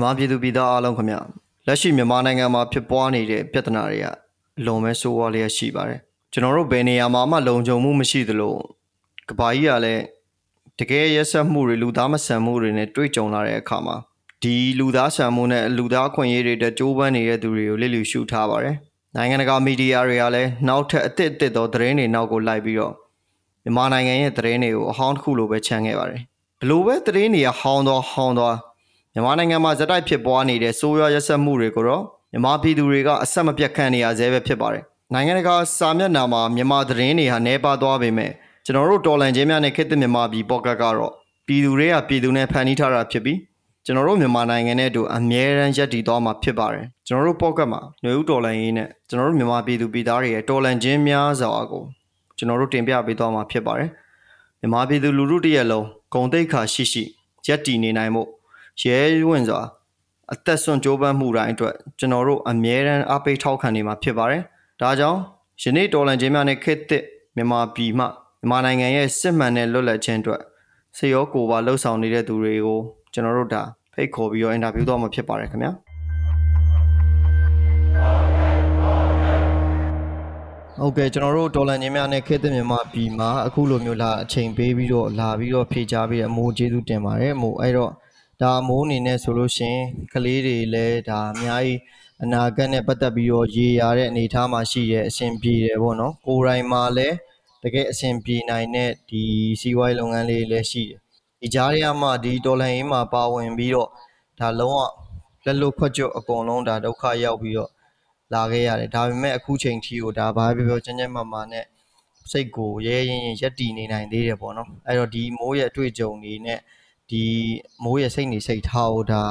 မြန်မာပြည်သူပြည်သားအားလုံးခင်ဗျလက်ရှိမြန်မာနိုင်ငံမှာဖြစ်ပွားနေတဲ့ပြဿနာတွေကအလွန်ပဲဆိုးဝါးလျက်ရှိပါတယ်ကျွန်တော်တို့ဘယ်နေရာမှာမှလုံခြုံမှုမရှိသလိုကဘာကြီးကလည်းတကယ်ရက်ဆက်မှုတွေလူသားမဆန်မှုတွေနဲ့တွေ့ကြုံလာတဲ့အခါမှာဒီလူသားဆန်မှုနဲ့လူသားခွင့်ရေးတွေတက်ကြိုးပမ်းနေတဲ့သူတွေကိုလစ်လျူရှုထားပါတယ်နိုင်ငံတကာမီဒီယာတွေကလည်းနောက်ထပ်အသစ်အသစ်သောသတင်းတွေနောက်ကိုလိုက်ပြီးတော့မြန်မာနိုင်ငံရဲ့သတင်းတွေကိုအဟောင်းတစ်ခုလိုပဲခြံခဲ့ပါတယ်ဘလို့ပဲသတင်းတွေကဟောင်းသွားဟောင်းသွား မြန်မာနိုင်ငံမှာဇက်တိုက်ဖြစ်ပွားနေတဲ့ဆိုးရွားရက်စက်မှုတွေကိုတော့မြန်မာပြည်သူတွေကအဆက်မပြတ်ခံနေရဆဲပဲဖြစ်ပါတယ်။နိုင်ငံတကာစာမျက်နှာမှာမြန်မာသတင်းတွေဟာနှဲပါသွားပေမဲ့ကျွန်တော်တို့တော်လန်ချင်းများနဲ့ခေတ်သစ်မြန်မာပြည်ပေါ့ကတ်ကတော့ပြည်သူတွေကပြည်သူနဲ့ဖန်တီးထားတာဖြစ်ပြီးကျွန်တော်တို့မြန်မာနိုင်ငံနဲ့အတူအမြဲတမ်းရပ်တည်သွားမှာဖြစ်ပါတယ်။ကျွန်တော်တို့ပေါ့ကတ်မှာຫນွေဦးတော်လန်ရေးနဲ့ကျွန်တော်တို့မြန်မာပြည်သူပြည်သားတွေရဲ့တော်လန်ချင်းများစွာကိုကျွန်တော်တို့တင်ပြပေးသွားမှာဖြစ်ပါတယ်။မြန်မာပြည်သူလူထုတရက်လုံးဂုံတိတ်ခါရှိရှိရပ်တည်နေနိုင်မှု ရဲဝင့်စွာအသက်ဆွန့်ကြိုးပမ်းမှုတိုင်းအတွက်ကျွန်တော်တို့အမြဲတမ်းအားပေးထောက်ခံနေမှာဖြစ်ပါတယ်။ဒါကြောင့်ယနေ့တော်လန်ချင်းများနဲ့ခေတ်သစ်မြန်မာပြည်မှမြန်မာနိုင်ငံရဲ့စစ်မှန်တဲ့လွတ်လပ်ခြင်းအတွက်စေရောကိုပါလှုပ်ဆောင်နေတဲ့သူတွေကိုကျွန်တော်တို့ဒါဖိတ်ခေါ်ပြီးတော့အင်တာဗျူးတော့မှာဖြစ်ပါတယ်ခင်ဗျာ။ဟုတ်ကဲ့ကျွန်တော်တို့ဒေါ်လာညင်းများနဲ့ခေတ်သစ်မြန်မာပြည်မှာအခုလိုမျိုးလာအချိန်ပေးပြီးတော့လာပြီးတော့ဖြေချပေးတဲ့အမိုးကျေးဇူးတင်ပါတယ်အမိုးအဲ့တော့ ဒါမိုးအနေနဲ့ဆိုလို့ရှင်ကလေးတွေလည်းဒါအများကြီးအနာဂတ်နဲ့ပတ်သက်ပြီးတော့ရေရတဲ့အနေအထားမှာရှိရဲအဆင်ပြေတယ်ပေါ့နော်ကိုယ်တိုင်မှာလည်းတကယ်အဆင်ပြေနိုင်တဲ့ဒီစီးပွားရေးလုပ်ငန်းလေးလည်းရှိတယ်ဒီကြားထဲမှာဒီဒေါ်လာရင်းမှာပါဝင်ပြီးတော့ဒါလုံးဝလက်လွတ်ခွက်ကျွတ်အကုန်လုံးဒါဒုက္ခရောက်ပြီးတော့လာခဲ့ရတယ်ဒါပေမဲ့အခုချိန်ထိကိုဒါဘာပြောပြောချမ်းချမ်းမာမာနဲ့စိတ်ကိုရဲရင်ရင်ရက်တည်နေနိုင်သေးတယ်ပေါ့နော်အဲ့တော့ဒီမိုးရဲ့အတွေ့အကြုံတွေနဲ့ ဒီမိုးရဲ့စိတ်နေစိတ်ထားကိုဒါ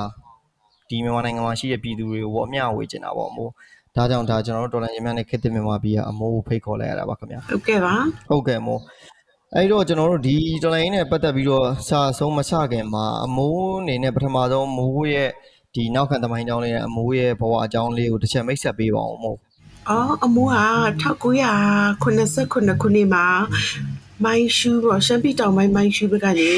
ဒီမြန်မာနိုင်ငံမှာရှိတဲ့ပြည်သူတွေကိုအမျှဝေချင်တာပေါ့မိုးဒါကြောင့်ဒါကျွန်တော်တို့တော်လန်ရမြနဲ့ခေတ်သစ်မြန်မာပြည်ကအမိုးကိုဖိတ်ခေါ်လိုက်ရတာပါခင်ဗျာဟုတ်ကဲ့ပါဟုတ်ကဲ့မိုးအဲ့တော့ကျွန်တော်တို့ဒီတော်လိုင်းနဲ့ပတ်သက်ပြီးတော့စာဆုံးမချခင်မှာအမိုးအနေနဲ့ပထမဆုံးမိုးရဲ့ဒီနောက်ခံသမိုင်းကြောင်းလေးနဲ့အမိုးရဲ့ဘဝအကြောင်းလေးကိုတစ်ချက်မိတ်ဆက်ပေးပါအောင်မို့အော်အမိုးက1989ခုနှစ်မှာမိုင်းရှူတော့ရှမ်းပြည်တောင်ပိုင်းမိုင်းရှူဘက်ကနေ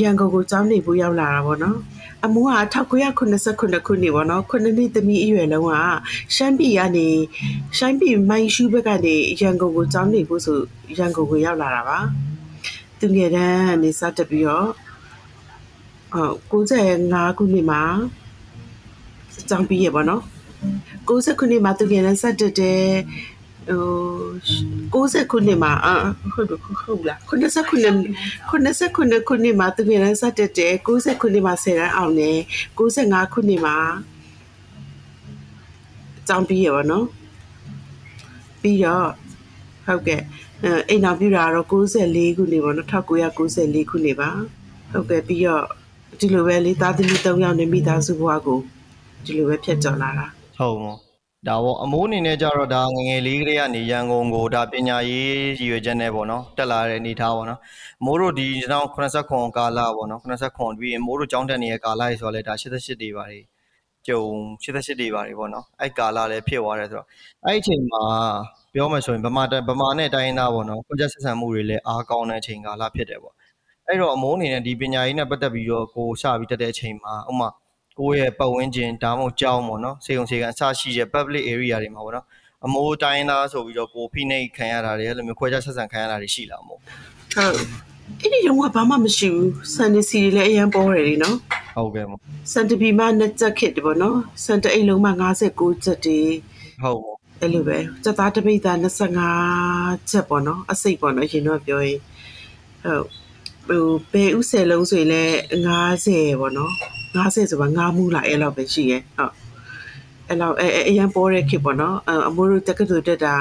ရန်ကုန်ကိုကျောင်းနေဖို့ရောက်လာတာပေါ့နော်အမိုးက1989ခုနှစ်ပေါ့နော်ခုနှစ်သမီးအရွယ်လုံးကရှမ်းပြည်ကနေရှမ်းပြည်မိုင်းရှူဘက်ကနေရန်ကုန်ကိုကျောင်းနေဖို့ဆိုရန်ကုန်ကိုရောက်လာတာပါသူငယ်တန်းနေစတက်ပြီးတော့ဟုတ်95ခုနှစ်မှာကျောင်းပြီးရပါတော့90ခုနှစ်မှာသူငယ်တန်းစတက်တယ် ဟို60ခုနှစ်မှာအဟုတ်ဟုတ်လား90ခုနှစ်90ခုနှစ်ခုနှစ်မှာသူငယ်တန်းစတက်တယ်60ခုနှစ်မှာ10တန်းအောင်တယ်95ခုနှစ်မှာကျောင်းပြီးရပါတော့ပြီးတော့ဟုတ်ကဲ့အိမ်တော်ပြတာတော့94ခုနှစ်ပေါ့နော်1994ခုနှစ်ပါဟုတ်ကဲ့ပြီးတော့ဒီလိုပဲလေသားသမီး၃ယောက်နဲ့မိသားစုဘဝကိုဒီလိုပဲဖြတ်ကျော်လာတာဟုတ်ပါ ဒါပေါ့အမိုးအနေနဲ့ကြတော့ဒါငငယ်လေးကလေးကနေရန်ကုန်ကိုဒါပညာရေးရည်ရွယ်ချက်နဲ့ပေါ့နော်တက်လာတဲ့အနေထားပေါ့နော်အမိုးတို့ဒီ1989ကာလပေါ့နော်89ပြီးအမိုးတို့ကျောင်းတက်နေတဲ့ကာလကြီးဆိုတော့လေဒါ88တွေပါလေကျုံ88တွေပါလေပေါ့နော်အဲ့ကာလလည်းဖြစ်သွားတယ်ဆိုတော့အဲ့အချိန်မှာပြောမှဆိုရင်ဗမာဗမာနဲ့တိုင်းသားပေါ့နော်ခွန်ချက်ဆက်ဆံမှုတွေလည်းအားကောင်းတဲ့အချိန်ကာလဖြစ်တယ်ပေါ့အဲ့တော့အမိုးအနေနဲ့ဒီပညာရေးနဲ့ပတ်သက်ပြီးတော့ကိုစပြီးတက်တဲ့အချိန်မှာဥမာ ကိုယ့်ရဲ့ပတ်ဝန်းကျင်ဒါမှမဟုတ်ကျောင်းပေါ့နော်စေုံစေကန်အစရှိတဲ့ public area တွေမှာပေါ့နော်အမိုးတိုင်းသားဆိုပြီးတော့ကိုဖိနှိပ်ခံရတာတွေအဲ့လိုမျိုးခွဲခြားဆက်ဆံခံရတာတွေရှိလာမို့ဟုတ်အဲ့ဒီရုံကဘာမှမရှိဘူးစန်ဒီစီတွေလည်းအရင်ပေါ်တယ်နော်ဟုတ်ကဲ့မို့စန်တပီမှနှစ်ချက်ခစ်တယ်ပေါ့နော်စန်တအိတ်လုံးမှ56ချက်တည်းဟုတ်မို့အဲ့လိုပဲစက်သားတပိတ်သား25ချက်ပေါ့နော်အစိတ်ပေါ့နော်ရင်တော့ပြောရင်ဟုတ်ဟိုဘယ်ဥဆယ်လုံးဆိုရင်လည်း90ပေါ့နော် 90ဆိုပါ9မူလာအဲ့လောက်ပဲရှိရဲ့ဟုတ်အဲ့လောက်အဲအရန်ပေါ်တဲ့ခေတ်ပေါ့နော်အမိုးတို့တက္ကသိုလ်တက်တာ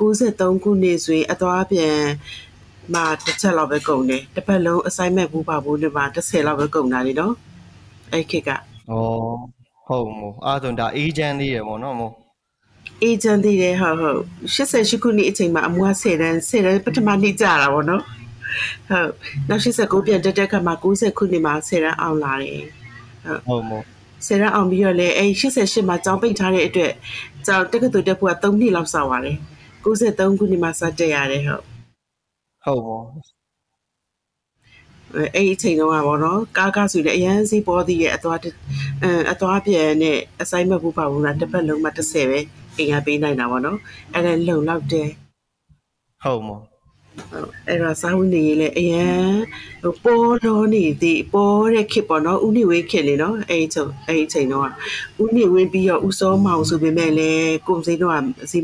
93ခုနှစ်ဆိုရင်အသွားပြန်မှာတစ်ချက်လောက်ပဲကုန်တယ်တစ်ပတ်လုံး assignment ဘူးပါဘူးနဲ့မှာ30လောက်ပဲကုန်တာလေနော်အဲ့ခေတ်ကဩဟုတ်မို့အားဆိုဒါ agent သေးတယ်ပေါ့နော်မို့ agent သေးတယ်ဟုတ်ဟုတ်88ခုနှစ်အချိန်မှာအမွား10တန်း10တန်းပထမနေ့ကြာတာပေါ့နော်ဟုတ်နောက်89ပြန်တက်တဲ့ခါမှာ90ခုနှစ်မှာ10တန်းအောင်လာတယ် ဟုတ်မို့ဆယ်ရအောင်ပြီးတော့လေအဲ88မှာကျောင်းပိတ်ထားတဲ့အတွက်ကျောင်းတက္ကသိုလ်တက်ဖို့က3နှစ်လောက်စောက်ပါတယ်93ခုနှစ်မှာစတက်ရတယ်ဟုတ်ဟုတ်ပါအဲ့ဒီအချိန်တုန်းကပေါ့နော်ကားကားဆိုလည်းအရန်စီးပေါ်သေးရဲ့အသွားအဲအသွားပြန်နဲ့ assignment ဘူးပါဘူးလားတစ်ပတ်လုံးမှ30ပဲအိမ်ကပေးနိုင်တာပေါ့နော်အဲ့ဒါလုံလောက်တယ်ဟုတ်မော အဲ့တော့စာဝင်နေလေအရန်ဟိုပေါ်တော့နေသည်ပေါ်တဲ့ခစ်ပေါ့နော်ဥနိဝေးခစ်လေနော်အဲ့ဒီချိန်အဲ့ဒီချိန်တော့ဥနိဝေးပြီးတော့ဥစောမောင်ဆိုပေမဲ့လည်းကိုယ်စိမ်းတော့အစီ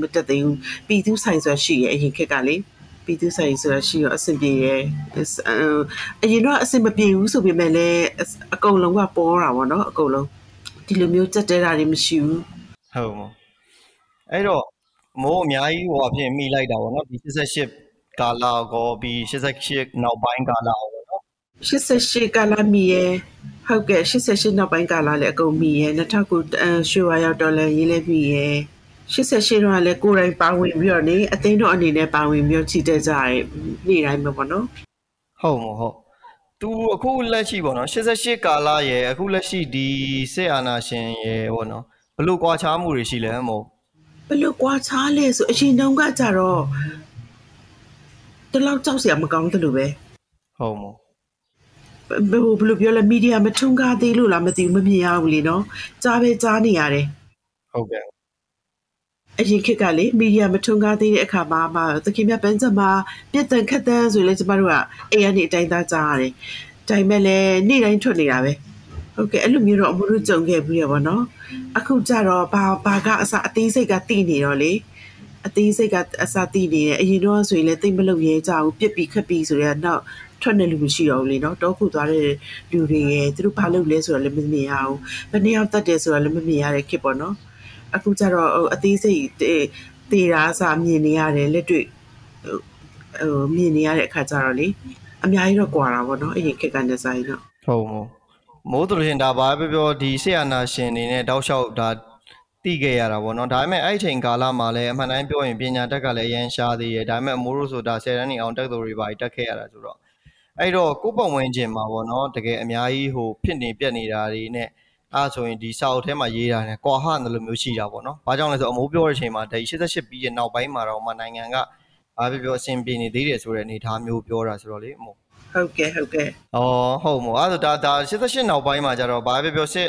မတက်သေးဘူးပြည်သူဆိုင်ဆိုတာရှိရဲ့အရင်ခက်ကလေပြည်သူဆိုင်ဆိုတာရှိတော့အဆင်ပြေရဲ့အရင်တော့အဆင်မပြေဘူးဆိုပေမဲ့လည်းအကုန်လုံးကပေါ်တာပေါ့နော်အကုန်လုံးဒီလိုမျိုးကြက်တဲတာတွေမရှိဘူးဟုတ်မောအဲ့တော့မိုးအများကြီးဟိုအဖြစ်မိလိုက်တာပေါ့နော်ဒီ88 ကာလာကောပြီး88နောက်ပိုင်းကာလာပေါ့နော်88ကာလာမီရဲ့ဟုတ်ကဲ့88နောက်ပိုင်းကာလာလည်းအကုန်မီရဲ့2009ရွှေဝါရောက်ဒေါ်လာရေးလည်းမီရဲ့88တော့လည်းကိုယ်တိုင်ပါဝင်ပြီးတော့နေအသိန်းတော့အနေနဲ့ပါဝင်ပြီးတော့ချီတက်ကြရဲနေ့တိုင်းပဲပေါ့နော်ဟုတ်မောဟုတ်သူအခုလက်ရှိပေါ့နော်88ကာလာရဲ့အခုလက်ရှိဒီစစ်အာဏာရှင်ရဲ့ပေါ့နော်ဘလို့ကွာခြားမှုတွေရှိလဲမို့ဘယ်လိုကွာခြားလဲဆိုအရင်တုန်းကကြတော့တ လောက်ကြောက်စရာမကောင်းတယ်လို့ပဲဟုတ်မောဘယ်လိုဘယ်လိုပြောလဲမီဒီယာမထုံကားသေးလို့လားမသိဘူးမမြင်ရဘူးလေနော်ကြားပဲကြားနေရတယ်ဟုတ်ကဲ့အရင်ခေတ်ကလေမီဒီယာမထွန်းကားသေးတဲ့အခါမှာမှသခင်မြတ်ပန်းစံမှာပြက်တန်ခတ်တန်းဆိုလဲကျမတို့ကအိမ်ကနေအတိုင်းသားကြားရတယ်။ဒါပေမဲ့လည်းနေ့တိုင်းထွက်နေတာပဲ။ဟုတ်ကဲ့အဲ့လိုမျိုးတော့အမှုတို့ကြုံခဲ့ပြီးရပါတော့။အခုကျတော့ဘာဘာကအစအသေးစိတ်ကတိနေတော့လေ အသေးစိတ်ကအစတိနေတယ်အရင်တော့ဆိုရင်လည်းတိတ်မလုပ်ရဲကြဘူးပြစ်ပြီးခက်ပြီးဆိုတော့နောက်ထွက်နေလူမရှိတော့ဘူးလေနော်တောခုသွားတဲ့လူတွေရဲ့သူတို့ဘာလုပ်လဲဆိုတော့လည်းမမြင်ရဘူး။ဘယ်နှစ်ယောက်တတ်တယ်ဆိုတော့လည်းမမြင်ရတဲ့ခေတ်ပေါ့နော်။အခုကျတော့ဟိုအသေးစိတ်တေတာအစားမြင်နေရတယ်လက်တွေ့ဟိုမြင်နေရတဲ့အခါကျတော့လေအများကြီးတော့ကွာတာပေါ့နော်အရင်ခက်ကနေဆိုင်တော့ဟုတ်မောမိုးတို့ရှင်ဒါဘာပဲပြောဒီဆီယနာရှင်နေနဲ့တောက်လျှောက်ဒါ တိခဲ့ရတာပေါ့နော်ဒါပေမဲ့အဲ့ဒီချိန်ကာလမှာလည်းအမှန်တိုင်းပြောရင်ပညာတက်ကလည်းအရန်ရှားသေးတယ်ဒါပေမဲ့အမိုးတို့ဆိုတာ10တန်းနေအောင်တက်တော်တွေပါတက်ခဲ့ရတာဆိုတော့အဲ့တော့ကိုယ့်ပတ်ဝန်းကျင်မှာပေါ့နော်တကယ်အများကြီးဟိုဖြစ်နေပြက်နေတာတွေနဲ့အဲ့ဆိုရင်ဒီစာအုပ်ထဲမှာရေးတာနဲ့ကွာဟတယ်လို့မျိုးရှိတာပေါ့နော်။ဘာကြောင့်လဲဆိုအမိုးပြောတဲ့အချိန်မှာဒီ88ပြီးရဲ့နောက်ပိုင်းမှာတော့မှနိုင်ငံကဘာပဲပြောအဆင်ပြေနေသေးတယ်ဆိုတဲ့အနေအထားမျိုးပြောတာဆိုတော့လေအမိုးဟုတ်ကဲ့ဟုတ်ကဲ့။အော်ဟုတ်မို့အဲ့ဒါဒါဒါ88နောက်ပိုင်းမှာကျတော့ဘာပဲပြောစစ်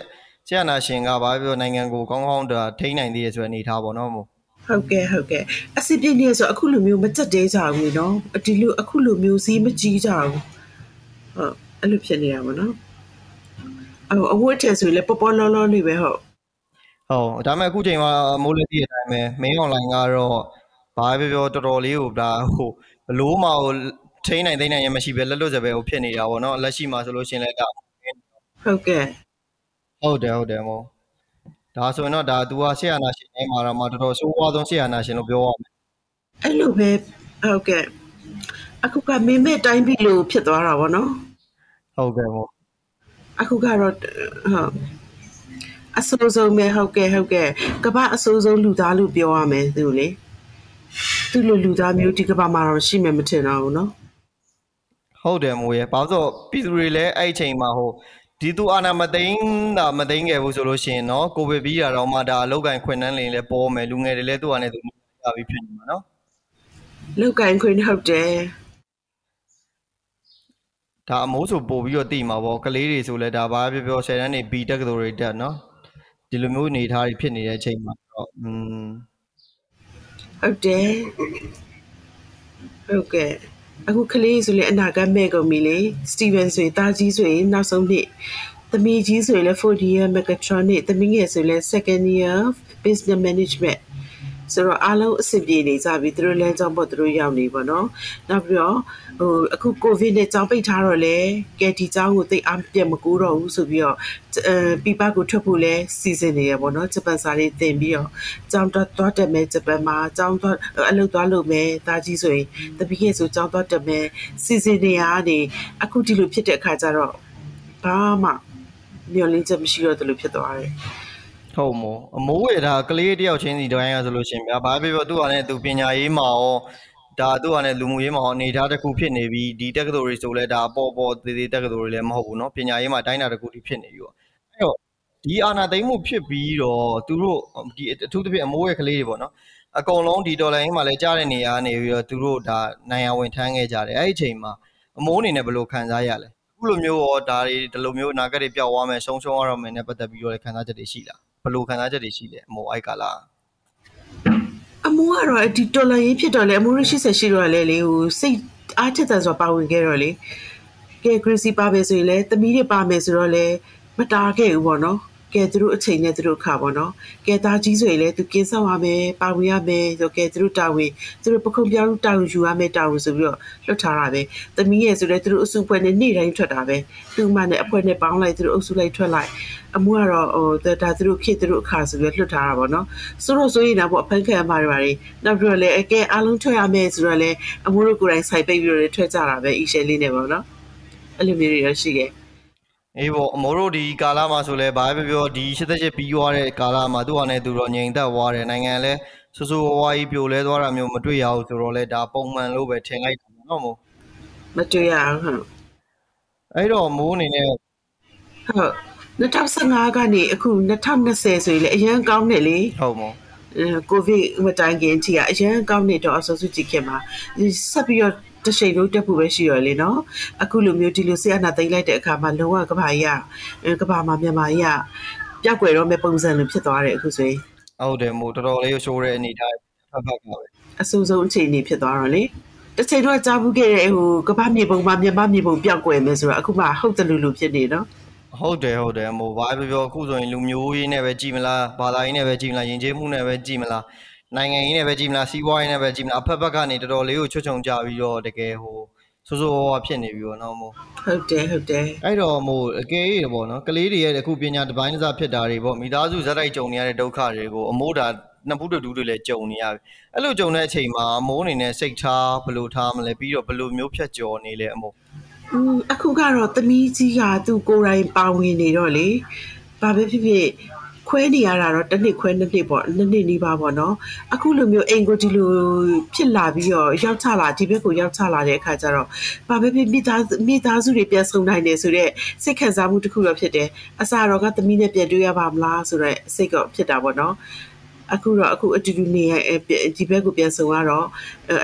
ဆရာနာရှင်ကဘာပဲပြောနိုင်ငံကိုကောင်းကောင်းတာထိန်းနိုင်သေးတယ်ဆိုတဲ့အနေအထားပေါ့နော်မို့ဟုတ်ကဲ့ဟုတ်ကဲ့အစစ်ပြင်းနေဆိုအခုလိုမျိုးမကြက်တဲကြဘူးနော်ဒီလိုအခုလိုမျိုးစီးမကြီးကြဘူးဟုတ်အဲ့လိုဖြစ်နေတာပေါ့နော်အော်အဝတ်ထည်ဆိုရင်လည်းပေါ်ပေါ်လောလောလေးပဲဟုတ်ဟုတ်ဒါပေမဲ့အခုချိန်မှာမိုးလက်ကြီးအတိုင်းပဲ main online ကတော့ဘာပဲပြောတော်တော်လေးကိုဒါဟိုဘလို့မဟိုထိန်းနိုင်သိမ်းနိုင်ရမရှိပဲလက်လွတ်စပဲဟိုဖြစ်နေတာပေါ့နော်လက်ရှိမှာဆိုလို့ရှိရင်လည်းဒါဟုတ်ကဲ့ ဟုတ်တယ်ဟုတ်တယ်မို့ဒါဆိုရင်တော့ဒါ तू ကဆရာနာရှင်ထဲမှာတော့မှတော်တော်ဆိုးဝါးဆုံးဆရာနာရှင်လို့ပြောရမယ်အဲ့လိုပဲဟုတ်ကဲ့အခုကမင်းမဲ့တိုင်းပြီလို့ဖြစ်သွားတာပေါ့နော်ဟုတ်ကဲ့မို့အခုကတော့ဟုတ်အဆိုးဆုံးပဲဟုတ်ကဲ့ဟုတ်ကဲ့ကမ္ဘာအဆိုးဆုံးလူသားလို့ပြောရမယ်သူလေသူလိုလူသားမျိုးဒီကမ္ဘာမှာတော့ရှိမယ်မထင်တော့ဘူးနော်ဟုတ်တယ်မို့ရဲ့ဘာလို့ဆိုပြည်သူတွေလည်းအဲ့အချိန်မှာဟို ဒီသူအာနာမသိန်းတာမသိန်းခဲ့ဘူးဆိုလို့ရှိရင်เนาะကိုဗစ်ပြီးတာတော့မှဒါအလောက်ကန်ခွင်နှန်းလင်းလည်းပေါ်မယ်လူငယ်တွေလည်းသူ့အနေနဲ့သူရပြီးဖြစ်နေမှာเนาะ လောက်ကင်ခွင့်ဟုတ်တယ် ဒါအမိုးဆိုပို့ပြီးတော့တည်မှာပေါ့ကလေးတွေဆိုလဲဒါဘာပြောပြော10တန်းနေဘီတက်ကတော်တွေတက်เนาะဒီလိုမျိုးအနေထားတွေဖြစ်နေတဲ့အချိန်မှာတော့อืม ဟုတ်တယ်ဟုတ်ကဲ့ အခုကလေးဆိုလေအနာဂတ်မဲ့ကုန်ပြီလေစတီဗန်ဆိုရင်တာကြီးဆိုရင်နောက်ဆုံးနှစ်သမီးကြီးဆိုရင်လည်း 4D year mechatronic သမီးငယ်ဆိုရင်လည်း second year business management ဆိုတော့အားလုံးအဆင်ပြေနေကြပြီသူတို့လမ်းကြောင်းပေါ်သူတို့ရောက်နေပါတော့နောက်ပြီးတော့ဟိုအခုကိုဗစ်နဲ့ကြောင်းပိတ်ထားတော့လေကဲဒီကြောင်းကိုသိအားပြတ်မကူတော့ဘူးဆိုပြီးတော့အဲပြပကိုထွက်ဖို့လဲစီစဉ်နေရပေါ့နော်ဂျပန်စာလေးသင်ပြီးတော့ကြောင်းတော့သွားတက်မယ်ဂျပန်မှာကြောင်းတော့အလုပ်သွားလုပ်မယ်ဒါကြီးဆိုရင်တပည့်ရဲ့ဆိုကြောင်းတော့တက်မယ်စီစဉ်နေရကနေအခုဒီလိုဖြစ်တဲ့အခါကျတော့ဘာမှမျောလင်းချက်မရှိတော့တယ်လို့ဖြစ်သွားတယ် ဟုတ်မို့အမိုးရဒါကလေးတယောက်ချင်းစီတိုင်းရဆိုလို့ရှိရင်ဗျာဘာပြောပြောသူ့ဟာနဲ့သူပညာရေးမှာရောဒါသူ့ဟာနဲ့လူမှုရေးမှာရောအနေထားတစ်ခုဖြစ်နေပြီးဒီတက္ကသိုလ်တွေဆိုလဲဒါပေါ်ပေါ်သေးသေးတက္ကသိုလ်တွေလည်းမဟုတ်ဘူးเนาะပညာရေးမှာတိုင်းတာတစ်ခုထိဖြစ်နေပြီပေါ့အဲ့တော့ဒီအာနာသိမ့်မှုဖြစ်ပြီးတော့သူတို့ဒီအထူးသဖြင့်အမိုးရဲ့ကလေးတွေပေါ့နော်အကုန်လုံးဒီဒေါ်လာရင်းမှာလည်းကြားတဲ့နေရာနေပြီးတော့သူတို့ဒါနိုင်ရဝင်ထမ်းခဲ့ကြတယ်အဲ့ဒီအချိန်မှာ အမိုးအနေနဲ့ဘယ်လိုခံစားရလဲအခုလိုမျိုးရောဒါတွေဒီလိုမျိုးအနာဂတ်တွေပျောက်သွားမယ်ဆုံးရှုံးရတော့မယ်နဲ့ပတ်သက်ပြီးတော့လည်းခံစားချက်တွေရှိလား ဘယ်လိုခံစားချက်တွေရှိလဲအမိုးအိုက်ကာလာအမိုးကတော့ဒီတော်လန်ရေးဖြစ်တော့လေအမိုးရ80ရှိတော့လေလေဟိုစိတ်အားထက်သန်စွာပါဝင်ခဲ့တော့လေကဲ Gracie ပါမယ်ဆိုရင်လည်းသမီးတွေပါမယ်ဆိုတော့လေမတားခဲ့ဘူးပေါ့နော်ကဲသူတို့အချိန်နဲ့သူတို့အခါပေါ့နော်ကဲသားကြီးဆိုရင်လည်းသူကင်းဆောင်ရမယ်ပါဝင်ရမယ်ဆိုကဲသူတို့တာဝန်သူတို့ပခုံးပြောင်းတာဝန်ယူရမယ်တာဝန်ဆိုပြီးတော့လွတ်ထားတာပဲသမီးရဲ့ဆိုလည်းသူတို့အစုဖွဲ့နဲ့နေ့တိုင်းထွက်တာပဲသူ့မနဲ့အဖွဲ့နဲ့ပေါင်းလိုက်သူတို့အုပ်စုလိုက်ထွက်လိုက် အမှုကတော့ဟိုဒါသူတို့ခေသူတို့အခါဆိုပြီးလွတ်ထားတာပေါ့နော်ဆိုတော့ဆိုရင်တော့အဖန်ခံရမှာတွေပါတယ်နောက်ပြီးတော့လည်းအကဲအားလုံးထွက်ရမယ်ဆိုတော့လည်းအမှုတို့ကိုယ်တိုင်စိုက်ပိတ်ပြီးတော့ထွက်ကြတာပဲအီရှယ်လေးနဲ့ပေါ့နော်အဲ့လိုမျိုးတွေရရှိခဲ့အေးပေါ့အမိုးတို့ဒီကာလာမှာဆိုလဲဘာပဲပြောဒီ88ပြီးသွားတဲ့ကာလာမှာသူ့ဟာနဲ့သူတော့ငြိမ်သက်သွားတယ်နိုင်ငံလဲဆူဆူဝါးဝါးကြီးပြိုလဲသွားတာမျိုးမတွေ့ရဘူးဆိုတော့လဲဒါပုံမှန်လို့ပဲထင်လိုက်တယ်နော်မို့မတွေ့ရအောင်ဟုတ်အဲ့တော့မိုးအနေနဲ့ဟုတ် 2015ကနေအခု2020ဆိုရင်လည်းအရန်ကောင်းတယ်လေဟုတ်မို့အဲကိုဗစ်မတိုင်ခင်အထိကအရန်ကောင်းနေတော့အစောစုကြည့်ခင်မှာဒီဆက်ပြီးတော့တစ်ချိန်လုံးတက်ဖို့ပဲရှိရလေနော်အခုလိုမျိုးဒီလိုဆေးအနာသိမ့်လိုက်တဲ့အခါမှာလုံးဝကဘာကြီးကအဲကဘာမှာမြန်မာကြီးကပြောက်ွယ်တော့မဲ့ပုံစံလိုဖြစ်သွားတယ်အခုဆိုရင်ဟုတ်တယ်မို့တော်တော်လေးရှိုးတဲ့အနေထားဖတ်ဖတ်ပါပဲအဆိုးဆုံးအခြေအနေဖြစ်သွားတော့လေတစ်ချိန်တော့ကြားဘူးခဲ့တဲ့ဟိုကဘာမြေပုံမှာမြန်မာမြေပုံပြောက်ွယ်မယ်ဆိုတော့အခုမှဟုတ်တယ်လို့လို့ဖြစ်နေနော် ဟုတ်တယ်ဟုတ်တယ်မို့ဘာပဲပြောအခုဆိုရင်လူမျိုးရေးနဲ့ပဲကြည်မလားဘာသာရေးနဲ့ပဲကြည်မလားယဉ်ကျေးမှုနဲ့ပဲကြည်မလားနိုင်ငံရေးနဲ့ပဲကြည်မလားစီးပွားရေးနဲ့ပဲကြည်မလားအဖက်ဘက်ကနေတော်တော်လေးကိုချွတ်ချုံကြပြီးတော့တကယ်ဟိုဆိုးဆိုးဝါးဝါးဖြစ်နေပြီပေါ့နော်မို့ဟုတ်တယ်ဟုတ်တယ်အဲ့တော့မို့အကယ်၍ပေါ့နော်ကလေးတွေရဲ့အခုပညာတစ်ပိုင်းတစ်စားဖြစ်တာတွေပေါ့မိသားစုဇက်တိုက်ကြုံနေရတဲ့ဒုက္ခတွေကိုအမိုးတာနှစ်ဖူးတူတူတွေလည်းကြုံနေရပြီအဲ့လိုကြုံတဲ့အချိန်မှာအမိုးအနေနဲ့စိတ်ထားဘယ်လိုထားမလဲပြီးတော့ဘယ်လိုမျိုးဖြတ်ကျော်နေလဲအမိုး อืมအခုကတော့သမီးကြီးကသူ့ကိုယ်တိုင်ပါဝင်နေတော့လေဘာပဲဖြစ်ဖြစ်ခွဲနေရတာတော့တစ်နှစ်ခွဲနှစ်နှစ်ပေါ့နှစ်နှစ်နီးပါပေါ့နော်အခုလိုမျိုးအိမ်ကိုဒီလိုဖြစ်လာပြီးတော့ရောက်ချလာဒီဘက်ကိုရောက်ချလာတဲ့အခါကျတော့ဘာပဲဖြစ်မိသားစုမိသားစုတွေပြန်ဆုံနိုင်တယ်ဆိုတော့စိတ်ခံစားမှုတစ်ခုတော့ဖြစ်တယ်အစားတော့ကသမီးနဲ့ပြန်တွေ့ရပါမလားဆိုတော့စိတ်ကဖြစ်တာပေါ့နော် အခုတော့အခုအတူတူနေရဒီဘက်ကိုပြန်ဆောင်ရတော့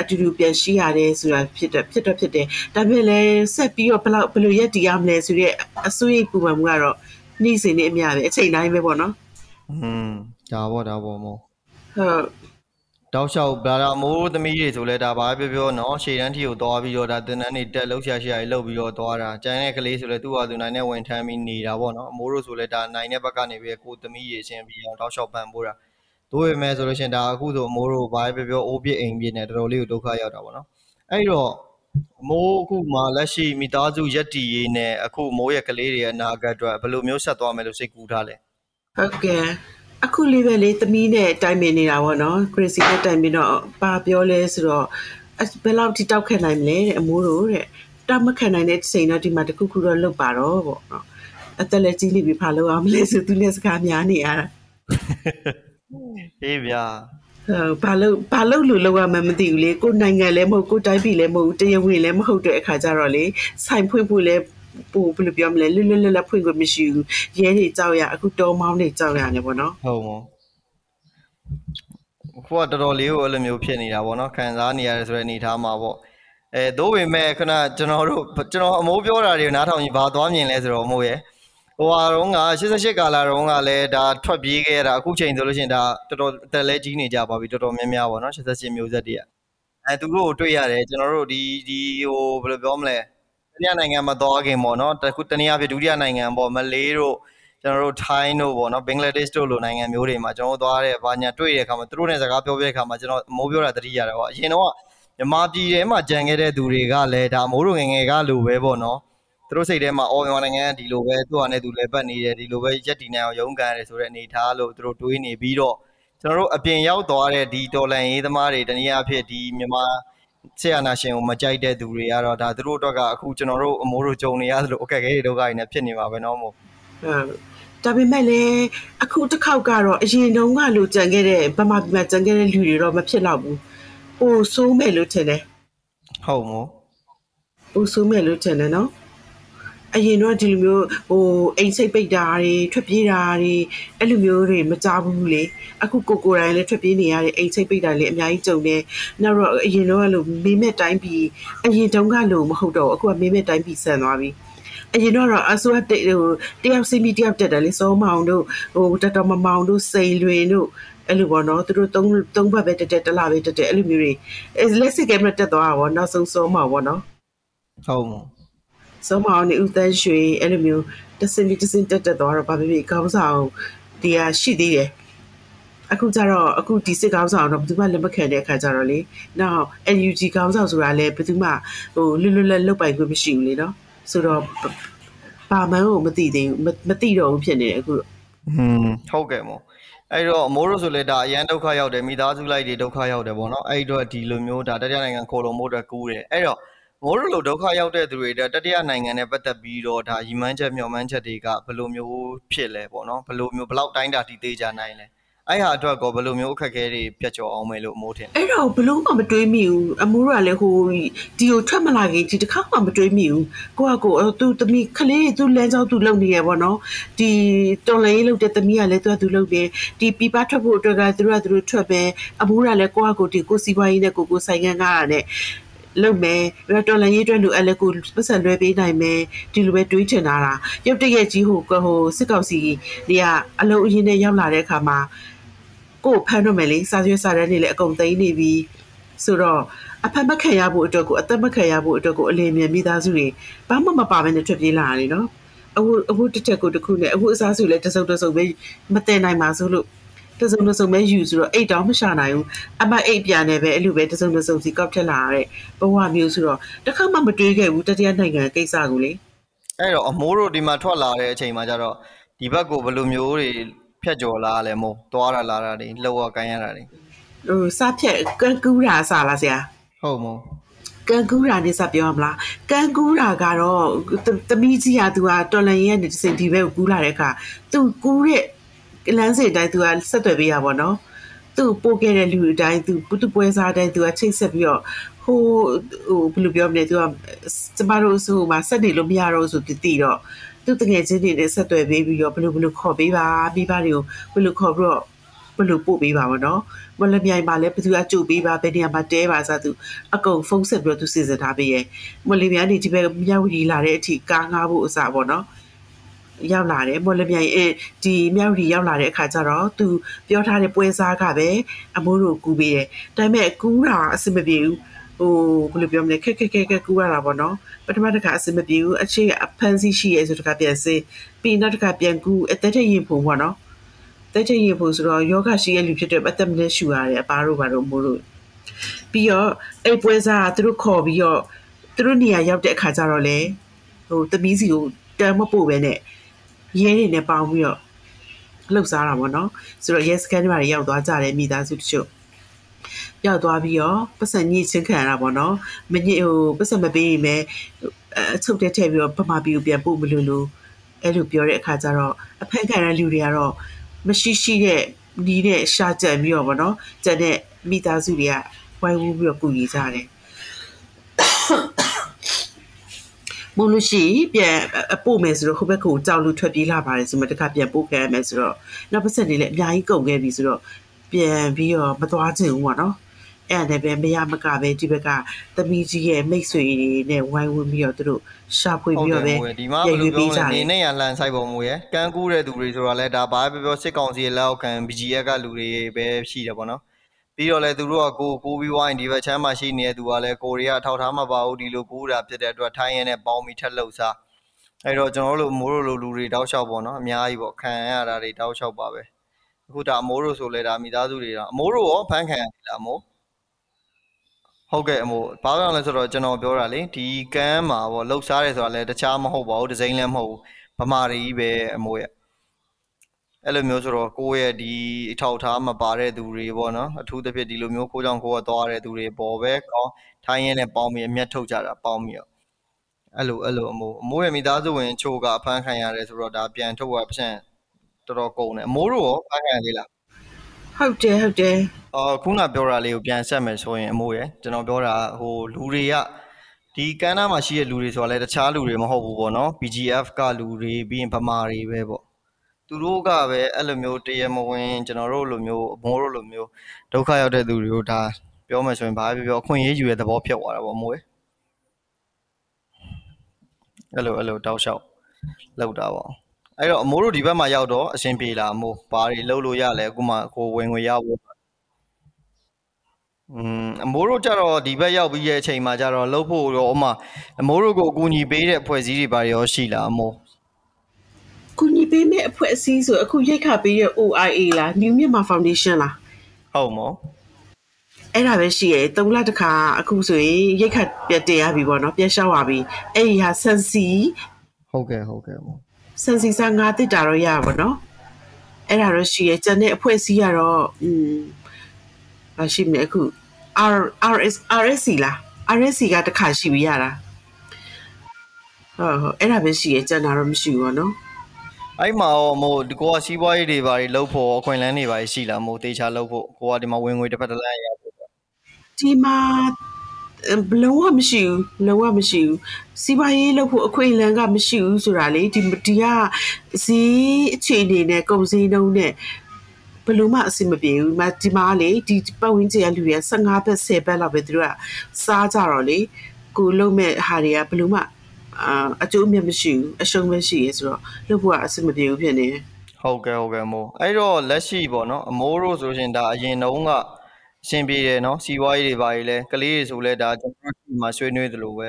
အတူတူပြန်ရှိရတယ်ဆိုတာဖြစ်တယ်ဖြစ်တော့ဖြစ်တယ်ဒါပေမဲ့လည်းဆက်ပြီးတော့ဘယ်လောက်ဘယ်လိုရက်တည်ရမလဲဆိုတဲ့အစိုးရပူပန်မှုကတော့နှိမ့်စင်နေအများပဲအချိန်တိုင်းပဲပေါ့နော်อืมဒါပေါ့ဒါပေါ့မို့ဟုတ်တောက်လျှောက်ဗလာဒါမိုးသမီးတွေဆိုလဲဒါဘာပြောပြောနော်ရှေ့တန်းထီကိုသွားပြီးတော့ဒါတင်တန်းနေတက်လှုပ်ရှားရှားကြီးလှုပ်ပြီးတော့သွားတာကျန်တဲ့ကလေးဆိုလဲသူ့ဟာသူနိုင်နဲ့ဝင်ထမ်းပြီးနေတာပေါ့နော်အမိုးတို့ဆိုလဲဒါနိုင်တဲ့ဘက်ကနေပြီးကိုသမီးရေအရှင်ပြီးအောင်တောက်လျှောက်ပန်ပိုးတာ တို့ပေမဲ့ဆိုလို့ရှိရင်ဒါအခုဆိုအမိုးတို့ဘာပြောပြောအိုးပြစ်အိမ်ပြစ်နဲ့တော်တော်လေးကိုဒုက္ခရောက်တာပေါ့နော်အဲ့တော့မိုးအခုမှလက်ရှိမိသားစုရက်တီရေးနဲ့အခုမိုးရဲ့ကလေးတွေရဲ့အနာဂတ်အတွက်ဘယ်လိုမျိုးဆက်သွားမယ်လို့စိတ်ကူးထားလဲဟုတ်ကဲ့အခုလေးပဲလေသမီးနဲ့တိုင်ပင်နေတာပေါ့နော်ခရစ်စီနဲ့တိုင်ပင်တော့ပါပြောလဲဆိုတော့ဘယ်လောက်ထိတောက်ခံနိုင်မလဲတဲ့အမိုးတို့တဲ့တောက်မခံနိုင်တဲ့ချိန်တော့ဒီမှာတခုခုတော့လုတ်ပါတော့ပေါ့နော်အသက်လည်းကြီးနေပြီဖာလို့အောင်မလဲဆိုသူနဲ့စကားများနေရတာ အေးဗျာဟိုဘာလို့ဘာလို့လူလောက်ရမှမသိဘူးလေကိုယ်နိုင်ငံလည်းမဟုတ်ကိုယ်တိုင်းပြည်လည်းမဟုတ်တရားဝင်လည်းမဟုတ်တဲ့အခါကျတော့လေဆိုင်ဖွင့်ဖို့လည်းပို့ဘယ်လိုပြောမလဲလွတ်လွတ်လပ်လပ်ဖွင့်ခွင့်မရှိဘူးရဲတွေကြောက်ရအခုတောမောင်းတွေကြောက်ရတယ်ပေါ့နော်ဟုတ်မောခုကတော်တော်လေးကိုအဲ့လိုမျိုးဖြစ်နေတာပေါ့နော်ခံစားနေရတယ်ဆိုတဲ့အနေထားမှာပေါ့အဲသို့ပေမဲ့ခဏကျွန်တော်တို့ကျွန်တော်အမိုးပြောတာတွေကိုနားထောင်ရင်ဘာသွားမြင်လဲဆိုတော့အမိုးရဲ့ ဟိုဟာတော့က88ကာလာတော့ကလည်းဒါထွက်ပြေးခဲ့ရတာအခုချိန်ဆိုလို့ရှိရင်ဒါတော်တော်အသက်လဲကြီးနေကြပါပြီတော်တော်များများပေါ့နော်88မျိုးဆက်တည်းကအဲသူတို့ကိုတွေ့ရတယ်ကျွန်တော်တို့ဒီဒီဟိုဘယ်လိုပြောမလဲတတိယနိုင်ငံမှာသွားခင်ပေါ့နော်တခုတနည်းအားဖြင့်ဒုတိယနိုင်ငံပေါ့မလေးတို့ကျွန်တော်တို့ထိုင်းတို့ပေါ့နော်ဘင်္ဂလားဒေ့ရှ်တို့လိုနိုင်ငံမျိုးတွေမှာကျွန်တော်တို့သွားတဲ့ဘာညာတွေ့တဲ့အခါမှာသူတို့နဲ့စကားပြောပြတဲ့အခါမှာကျွန်တော်အမိုးပြောတာတတိရတယ်ပေါ့အရင်တော့မြန်မာပြည်ထဲမှာကြံခဲ့တဲ့သူတွေကလည်းဒါအမိုးတို့ငယ်ငယ်ကလိုပဲပေါ့နော်သူ တို့စိတ်ထဲမှာအော်မြန်မာနိုင်ငံကဒီလိုပဲသူ့ဟာနဲ့သူလည်းပတ်နေတယ်ဒီလိုပဲရက်တီနိုင်အောင်ရုန်းကန်ရတယ်ဆိုတဲ့အနေထားလို့သူတို့တွေးနေပြီးတော့ကျွန်တော်တို့အပြင်ရောက်သွားတဲ့ဒီတော်လန်ရေးသမားတွေတနည်းအားဖြင့်ဒီမြန်မာဆရာနာရှင်ကိုမကြိုက်တဲ့သူတွေကတော့ဒါသူတို့အတွက်ကအခုကျွန်တော်တို့အမိုးတို့ကြုံနေရသလိုအခက်အခဲတွေဒုက္ခတွေနဲ့ဖြစ်နေမှာပဲเนาะမို့ ဟုတ်ဒါပေမဲ့လည်းအခုတစ်ခေါက်ကတော့အရင်တုန်းကလိုကြံခဲ့တဲ့ဗမာပြည်မှာကြံခဲ့တဲ့လူတွေတော့မဖြစ်တော့ဘူး။ပိုဆိုးမယ်လို့ထင်တယ် ဟုတ်မို့ ။ပိုဆိုးမယ်လို့ထင်တယ်နော်။ အရင်တော့ဒီလိုမျိုးဟိုအိမ်စိတ်ပိတ်တာတွေထွက်ပြေးတာတွေအဲ့လိုမျိုးတွေမကြဘူးလေအခုကိုကိုတိုင်းလည်းထွက်ပြေးနေရတဲ့အိမ်စိတ်ပိတ်တာလည်းအများကြီးကြုံနေနောက်တော့အရင်တော့အဲ့လိုမေးမဲ့တိုင်းပြီးအရင်တုန်းကလို့မဟုတ်တော့အခုကမေးမဲ့တိုင်းပြီးဆန်သွားပြီအရင်တော့အစိုးရဟိုတယောက်စီမီတယောက်တက်တယ်လေစောမောင်တို့ဟိုတတော်မမောင်တို့စိန်လွင်တို့အဲ့လိုပေါ့နော်သူတို့သုံးသုံးဘက်ပဲတက်တက်တလားပဲတက်တက်အဲ့လိုမျိုးတွေလက်စစ်ကဲမတက်သွားတာပေါ့နောက်ဆုံးစောမောင်ပေါ့နော်ဟုတ် မို့စောမောင်နဲ့ဦးတန်းရွှေအဲ့လိုမျိုးတစင်ပြီးတစင်တက်တက်သွားတော့ဗာပဲကောင်းဆောင်ဒီဟာရှိသေးတယ်အခုကျတော့အခုဒီစစ်ကောင်းဆောင်တော့ဘယ်သူမှလက်မခံတဲ့အခါကျတော့လေနောက် NUG ကောင်းဆောင်ဆိုတာလည်းဘယ်သူမှဟိုလွတ်လွတ်လပ်လုတ်ပိုင်ခွင့်မရှိဘူးလေနော်ဆိုတော့ပါမန်းကိုမသိသေးဘူးမသိတော့ဘူးဖြစ်နေတယ်အခုဟွန်းဟုတ်ကဲ့မို့အဲ့တော့အမိုးတို့ဆိုလေဒါအရန်ဒုက္ခရောက်တယ်မိသားစုလိုက်တွေဒုက္ခရောက်တယ်ပေါ့နော်အဲ့တော့ဒီလိုမျိုးဒါတတိယနိုင်ငံခိုလုံမို့အတွက်ကူးတယ်အဲ့တော့ မိုးတို့လိုဒုက္ခရောက်တဲ့သူတွေတတိယနိုင်ငံနဲ့ပတ်သက်ပြီးတော့ဒါရီမန်းချက်မျှော်မှန်းချက်တွေကဘယ်လိုမျိုးဖြစ်လဲပေါ့နော်ဘယ်လိုမျိုးဘယ်လောက်တိုင်းတာတည်သေးကြနိုင်လဲအဲ့ဟာအတွက်ကောဘယ်လိုမျိုးအခက်အခဲတွေပြတ်ကျော်အောင်မယ်လို့အမိုးထင်အဲ့တော့ဘလို့မှမတွေးမိဘူးအမိုးကလည်းဟိုဒီကိုထွက်မလာခင်ဒီတစ်ခါမှမတွေးမိဘူးကိုကကိုသူသမီးကလေးသူလမ်းကြောင်းသူလုပ်နေရပေါ့နော်ဒီတော်လေးလုပ်တဲ့သမီးကလည်းသူကသူလုပ်တယ်ဒီပြပထွက်ဖို့အတွက်ကသူကသူတို့ထွက်ပဲအမိုးကလည်းကိုကကိုဒီကိုစီပွားရေးနဲ့ကိုကိုဆိုင်ငံကားတာနဲ့ လုပ်မယ်ရတော်လည်းရေးအတွက်လူအပ်လည်းကိုပတ်စံလွဲပေးနိုင်မယ်ဒီလိုပဲတွေးချင်တာလားရုပ်တရက်ကြီးဟိုဟိုစစ်ကောင်စီတွေကအလုံးအရင်နဲ့ရောက်လာတဲ့အခါမှာကို့ဖမ်းတော့မယ်လေစာရွက်စာတမ်းတွေလည်းအကုန်သိမ်းနေပြီဆိုတော့အဖက်မခံရဖို့အတွက်ကိုအသက်မခံရဖို့အတွက်ကိုအလင်းမြန်မိသားစုတွေဘာမှမပါဘဲနဲ့ထွက်ပြေးလာရတယ်နော်အခုအခုတစ်ချက်ကိုတစ်ခုနဲ့အခုအစားစုလည်းတစုံတစုံပဲမတင်နိုင်ပါဆိုလို့ တစုံတစုံပဲယူဆိုတော့အိတ်တောင်မရှာနိုင်ဘူးအမအိတ်ပြန်နေပဲအဲ့လိုပဲတစုံတစုံစီကောက်ထက်လာရတဲ့ဘဝမျိုးဆိုတော့တခါမှမတွေးခဲ့ဘူးတတိယနိုင်ငံကိစ္စကိုလေအဲ့တော့အမိုးတို့ဒီမှာထွက်လာတဲ့အချိန်မှာကျတော့ဒီဘက်ကိုဘယ်လိုမျိုးတွေဖြတ်ကျော်လာလဲမို့သွားတာလာတာတွေလှုပ်ရကိုင်းရတာတွေဟိုစဖြတ်ကန်ကူးတာစလားဆရာဟုတ်မို့ကန်ကူးတာနေစပြောမလားကန်ကူးတာကတော့သမီးကြီးကသူကတော်လန်ရဲ့နေစင်ဒီဘက်ကိုကူးလာတဲ့အခါသူကူးတဲ့ လမ်းစဉ်တိုင်းသူကဆက်သွယ်ပေးရပါတော့သူ့ပို့ခဲ့တဲ့လူအတိုင်းသူသူပွဲစားတိုင်းသူကချိတ်ဆက်ပြီးတော့ဟိုဟိုဘယ်လိုပြောမလဲသူကကျမတို့ဆိုမှဆက်နေလို့မရတော့ဆိုတည်တော့သူတငယ်ချင်းတွေနဲ့ဆက်သွယ်ပေးပြီးတော့ဘယ်လိုဘယ်လိုခေါ်ပေးပါမိဘတွေကိုဘယ်လိုခေါ်ပြီးတော့ဘယ်လိုပို့ပေးပါမနော်မလမြိုင်မှာလည်းဘယ်သူကကြိုပေးပါဘယ်နေရာမှာတဲပါစသူအကုန်ဖုန်းဆက်ပြီးတော့သူစီစဉ်ထားပေးရဲ့မလမြိုင်နေဒီဘက်မြောက်ဝတီလာတဲ့အထိကားငားဖို့အစားပေါ့နော် ရောက်လာတယ်မော်လမြိုင်အဲဒီမြောက်ရီရောက်လာတဲ့အခါကျတော့သူပြောထားတဲ့ပွဲစားကပဲအမိုးတို့ကူပေးတယ်ဒါပေမဲ့ကူးတာအဆင်မပြေဘူးဟိုဘယ်လိုပြောမလဲခက်ခက်ခက်ခက်ကူရတာပေါ့နော်ပထမတစ်ခါအဆင်မပြေဘူးအခြေအဖန်စီရှိရဲဆိုတခါပြန်စင်းပြီးနောက်တစ်ခါပြန်ကူအသက်ထရင်ဖုံပေါ့နော်တက်ချင်ရဖို့ဆိုတော့ယောဂရှိရဲ့လူဖြစ်တဲ့အသက်မနဲ့ရှူရတယ်အပါတို့ဘာတို့မို့လို့ပြီးတော့အဲ့ပွဲစားကသူတို့ခေါ်ပြီးတော့သူတို့နေရာရောက်တဲ့အခါကျတော့လေဟိုသမီးစီကိုတမ်းမပို့ပဲနဲ့ ရဲတွေနဲ့ပေါင်းပြီးတော့လှုပ်ရှားတာပေါ့နော်ဆိုတော့ yes scan တွေပါရောက်သွားကြတယ်မိသားစုတချို့ရောက်သွားပြီးတော့ပတ်စံညှိချင်းခံရတာပေါ့နော်မညှိဟိုပတ်စံမပေးရင်ပဲအချုပ်တဲ့ထည့်ပြီးတော့ပမာပြီးပြန်ပို့မလို့လို့အဲ့လိုပြောတဲ့အခါကျတော့အဖက်ခံတဲ့လူတွေကတော့မရှိရှိတဲ့နီးတဲ့ရှာကြံပြီးတော့ဗောနော်ကြံတဲ့မိသားစုတွေကဝိုင်းဝန်းပြီးတော့ကူညီကြတယ် မလို့ရှိပြန်ပို့မယ်ဆိုတော့ဟိုဘက်ကိုကြောက်လို့ထွက်ပြေးလာပါတယ်ဆိုမှတခါပြန်ပို့ခဲ့ရမယ်ဆိုတော့နောက်ပတ်ဆက်နေလည်းအများကြီးကုန်ခဲ့ပြီဆိုတော့ပြန်ပြီးတော့မသွားချင်ဘူးပေါ့နော်အဲ့ဒါပဲမရမကပဲဒီဘက်ကသမီးကြီးရဲ့မိတ်ဆွေတွေနဲ့ဝိုင်းဝန်းပြီးတော့သူတို့ရှာဖွေပြီးတော့ပဲဒီမှာဘယ်လိုပြောလဲနေနဲ့ရလန်ဆိုင်ပုံမူရဲ့ကန်းကူးတဲ့သူတွေဆိုတော့လဲဒါဘာပဲပြောစစ်ကောင်စီရဲ့လက်အောက်ခံ BGF ကလူတွေပဲရှိတယ်ပေါ့နော် ပြီးတော့လဲသူတို့ကကိုကိုပြီးဝိုင်းဒီဘက်ချမ်းမှာရှိနေတဲ့သူကလည်းကိုရီးယားထောက်ထားမှာပါဘူးဒီလိုကူးတာဖြစ်တဲ့အတွက်ထိုင်းရဲနဲ့ပေါင်းပြီးထက်လှုပ်စားအဲ့တော့ကျွန်တော်တို့မိုးတို့လိုလူတွေတောက်လျှောက်ပေါ့နော်အများကြီးပေါ့ခံရတာတွေတောက်လျှောက်ပါပဲအခုဒါအမိုးတို့ဆိုလဲဒါမိသားစုတွေတော့အမိုးတို့ရောဖန်ခံရလားအမိုးဟုတ်ကဲ့အမို့ဘာကြောင့်လဲဆိုတော့ကျွန်တော်ပြောတာလေဒီကမ်းမှာပေါ့လှုပ်ရှားတယ်ဆိုတာလည်းတခြားမဟုတ်ပါဘူးဒီဇိုင်းလည်းမဟုတ်ဘူးဗမာတွေကြီးပဲအမို့ရဲ့ အဲ့လိုမျိုးဆိုတော့ကိုယ့်ရဲ့ဒီအထောက်ထားမပါတဲ့သူတွေပေါ့နော်အထူးသဖြင့်ဒီလိုမျိုးကိုကြောင့်ကိုယ်ကသွားတဲ့သူတွေပေါ်ပဲကောင်းထိုင်းရင်းနဲ့ပေါင်းပြီးအမျက်ထုတ်ကြတာပေါင်းပြီးတော့အဲ့လိုအဲ့လိုအမိုးအမိုးရဲ့မိသားစုဝင်ချို့ကအဖမ်းခံရတယ်ဆိုတော့ဒါပြန်ထုတ်ရပတ်စံတော်တော်ကုန်တယ်အမိုးတို့ရောဖမ်းခံရသေးလားဟုတ်တယ်ဟုတ်တယ်အော်ခုနပြောတာလေးကိုပြန်ဆက်မယ်ဆိုရင်အမိုးရယ်ကျွန်တော်ပြောတာဟိုလူတွေကဒီကမ်းနားမှာရှိတဲ့လူတွေဆိုတာလည်းတခြားလူတွေမဟုတ်ဘူးပေါ့နော် BGF ကလူတွေပြီးရင်ဗမာတွေပဲပေါ့ သူတို့ကပဲအဲ့လိုမျိုးတရမဝင်ကျွန်တော်တို့လိုမျိုးအမိုးတို့လိုမျိုးဒုက္ခရောက်တဲ့သူတွေကိုဒါပြောမယ်ဆိုရင်ဘာပြောပြောအခွင့်အရေးယူတဲ့သဘောဖြစ်သွားတာပေါ့မိုးအဲ့လိုအဲ့လိုတောက်လျှောက်လောက်တာပေါ့အဲ့တော့အမိုးတို့ဒီဘက်မှာရောက်တော့အရှင်ပြေလာအမိုးဘာတွေလှုပ်လို့ရလဲအခုမှကိုဝင်ငွေရဖို့อืมအမိုးတို့ကြတော့ဒီဘက်ရောက်ပြီးရဲ့အချိန်မှာကြတော့လှုပ်ဖို့တော့ဥမာအမိုးတို့ကိုအကူအညီပေးတဲ့အဖွဲ့အစည်းတွေဘာတွေရောရှိလားအမိုး ကူညီပေးမဲ့အဖွဲ့အစည်းဆိုအခုရိတ်ခါပေးတဲ့ OIA လား New Myanmar Foundation လားဟုတ်မောအဲ့ဒါပဲရှိရဲ၃လတခါအခုဆိုရင်ရိတ်ခတ်ပြတ်တင်ရပြီပေါ့နော်ပြတ်လျှောက်ပါပြီအဲ့ဒီဟာဆန်စီဟုတ်ကဲ့ဟုတ်ကဲ့ပေါ့ဆန်စီစာငါတစ်တာတော့ရပါဘောနော်အဲ့ဒါတော့ရှိရဲကျန်တဲ့အဖွဲ့အစည်းကတော့อืมမရှိမြဲအခု R RS RSC လား RSC ကတခါရှိပြီရတာဟုတ်ဟုတ်အဲ့ဒါပဲရှိရဲကျန်တာတော့မရှိဘူးပေါ့နော် အဲ့မှာဟိုမို့ဒီကိုကစီးပွားရေးတွေဘာတွေလုပ်ဖို့အခွင့်အလမ်းတွေဘာတွေရှိလားမို့တေချာလုပ်ဖို့ကိုကဒီမှာဝင်ငွေတစ်ဖက်တစ်လမ်းရဖို့ဒီမှာလုံးဝမရှိဘူးလုံးဝမရှိဘူးစီးပွားရေးလုပ်ဖို့အခွင့်အလမ်းကမရှိဘူးဆိုတာလေဒီဒီကဈေးအခြေအနေနဲ့ကုန်စည်နှုန်းနဲ့ဘလို့မှအဆင်မပြေဘူးမဒီမှာလေဒီပတ်ဝန်းကျင်ကလူတွေက15ဘက်10ဘက်လောက်ပဲသူတို့ကစားကြတော့လေကိုလုံးမဲ့ဟာတွေကဘလို့မှ အာအကျိုးအမြတ်မရှိဘူးအရှုံးပဲရှိရဲဆိုတော့လုပ်ဖို့ကအဆင်မပြေဘူးဖြစ်နေဟုတ်ကဲ့ဟုတ်ကဲ့မို့အဲ့တော့လက်ရှိပေါ့နော်အမိုးတို့ဆိုရှင်ဒါအရင်တုန်းကအရှင်ပြေတယ်နော်စီးပွားရေးတွေပါကြီးလဲကလေးတွေဆိုလဲဒါကျွန်တော်တို့ဒီမှာဆွေးနွေးသလိုပဲ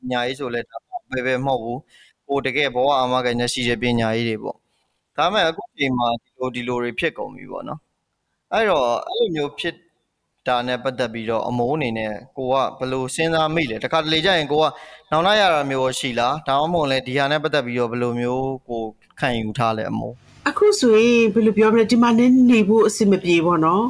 ပညာရေးဆိုလဲဒါပဲပဲမဟုတ်ဘူးဟိုတကယ်ဘောအာမခံချက်ရှိတဲ့ပညာရေးတွေပေါ့ဒါမဲ့အခုချိန်မှာဒီလိုဒီလိုတွေဖြစ်ကုန်ပြီပေါ့နော်အဲ့တော့အဲ့လိုမျိုးဖြစ် ဒါနဲ့ပတ်သက်ပြီးတော့အမိုးအနေနဲ့ကိုကဘယ်လိုစဉ်းစားမိလဲတခါတလေကျရင်ကိုကနောင်လာရတာမျိုးရှိလားဒါမှမဟုတ်လဲဒီဟာနဲ့ပတ်သက်ပြီးတော့ဘယ်လိုမျိုးကိုခံယူထားလဲအမိုးအခုဆိုရင်ဘယ်လိုပြောမလဲဒီမှာနေနေဖို့အဆင်မပြေပေါ့နော်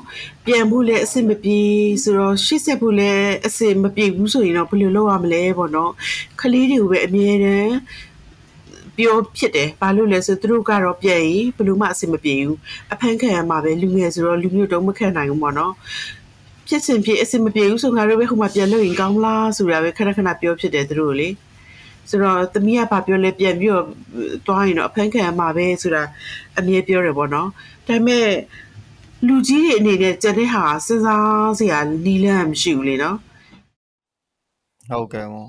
ပြန်ဖို့လည်းအဆင်မပြေဆိုတော့ရှေ့ဆက်ဖို့လည်းအဆင်မပြေဘူးဆိုရင်တော့ဘယ်လိုလုပ်ရမလဲပေါ့နော်ကလေးတွေကိုပဲအမြဲတမ်းပြောဖြစ်တယ်ဘာလို့လဲဆိုသူတို့ကတော့ပြည့်ရင်ဘယ်လိုမှအဆင်မပြေဘူးအဖမ်းခံရမှာပဲလူငယ်ဆိုတော့လူမျိုးတုံးမခံနိုင်ဘူးပေါ့နော် ဖြစ်စဉ်ဖြစ်အဆင်မပြေဘူးဆိုငါတို့ပဲဟိုမှာပြန်လို့ရင်ကောင်းလားဆိုတာပဲခဏခဏပြောဖြစ်တယ်သူတို့လေဆိုတော့သမီးကဘာပြောလဲပြန်ပြီးတော့တွားရင်တော့အဖမ်းခံရမှာပဲဆိုတာအမြဲပြောတယ်ပေါ့နော်ဒါပေမဲ့လူကြီးတွေအနေနဲ့ကျန်တဲ့ဟာစဉ်းစားစရာနီးလန့်မရှိဘူးလေနော်ဟုတ်ကဲ့မော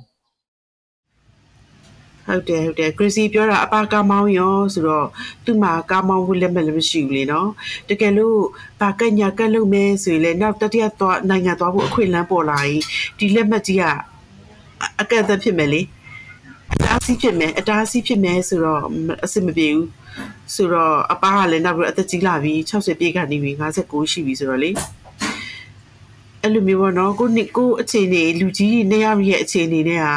ဟုတ်တယ်ဟုတ်တယ် crazy ပြောတာအပါကားမောင်းရောဆိုတော့သူ့မှာကားမောင်းဖို့လက်မှတ်လည်းမရှိဘူးလေနော်တကယ်လို့ဘာကညာကက်လုပ်မဲဆိုရင်လည်းနောက်တတိယသွားနိုင်ငံသွားဖို့အခွင့်အလမ်းပေါ်လာရင်ဒီလက်မှတ်ကြီးကအကန့်အသတ်ဖြစ်မယ်လေအတားဆီးဖြစ်မယ်အတားဆီးဖြစ်မယ်ဆိုတော့အဆင်မပြေဘူးဆိုတော့အပါကလည်းနောက်ပြီးအသက်ကြီးလာပြီ60ပြည့်ကနေပြီ59ရှိပြီဆိုတော့လေ အဲ့လိုမျိုးပေါ့နော်ကိုနှစ်ကိုအခြေအနေလူကြီးနေရရဲ့အခြေအနေနဲ့ဟာ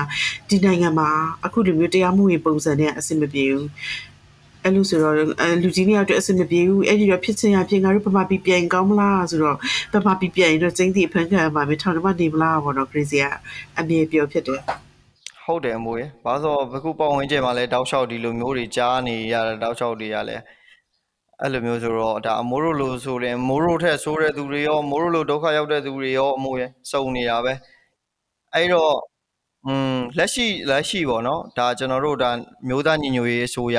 ဒီနိုင်ငံမှာအခုလိုမျိုးတရားမှုဝင်ပုံစံနဲ့အဆင်မပြေဘူးအဲ့လိုဆိုတော့လူကြီးနှစ်ယောက်အတွက်အဆင်မပြေဘူးအဲ့ဒီတော့ဖြစ်ချင်ရဖြစ်ငါတို့ဗမာပြည်ပြန်ကောင်းမလားဆိုတော့ဗမာပြည်ပြန်ရင်တော့ကျင်းတီအဖန်ခံမှာပဲထောင်တော့နေမလားပေါ့နော် crazy ကအမြဲပြောဖြစ်တယ်ဟုတ်တယ်အမိုးရေဘာလို့ဆိုအခုပတ်ဝန်းကျင်မှာလဲတောက်လျှောက်ဒီလိုမျိုးတွေကြားနေရတာတောက်လျှောက်တွေရလဲ အဲ့လိုမျိုးဆိုတော့ဒါအမိုးတို့လိုဆိုရင်မိုးတို့ထက်ဆိုးတဲ့သူတွေရောမိုးတို့လိုဒုက္ခရောက်တဲ့သူတွေရောအမိုးရစုံနေတာပဲအဲ့တော့อืมလက်ရှိလက်ရှိပေါ့နော်ဒါကျွန်တော်တို့ဒါမျိုးသားညီညွတ်ရေးအစိုးရ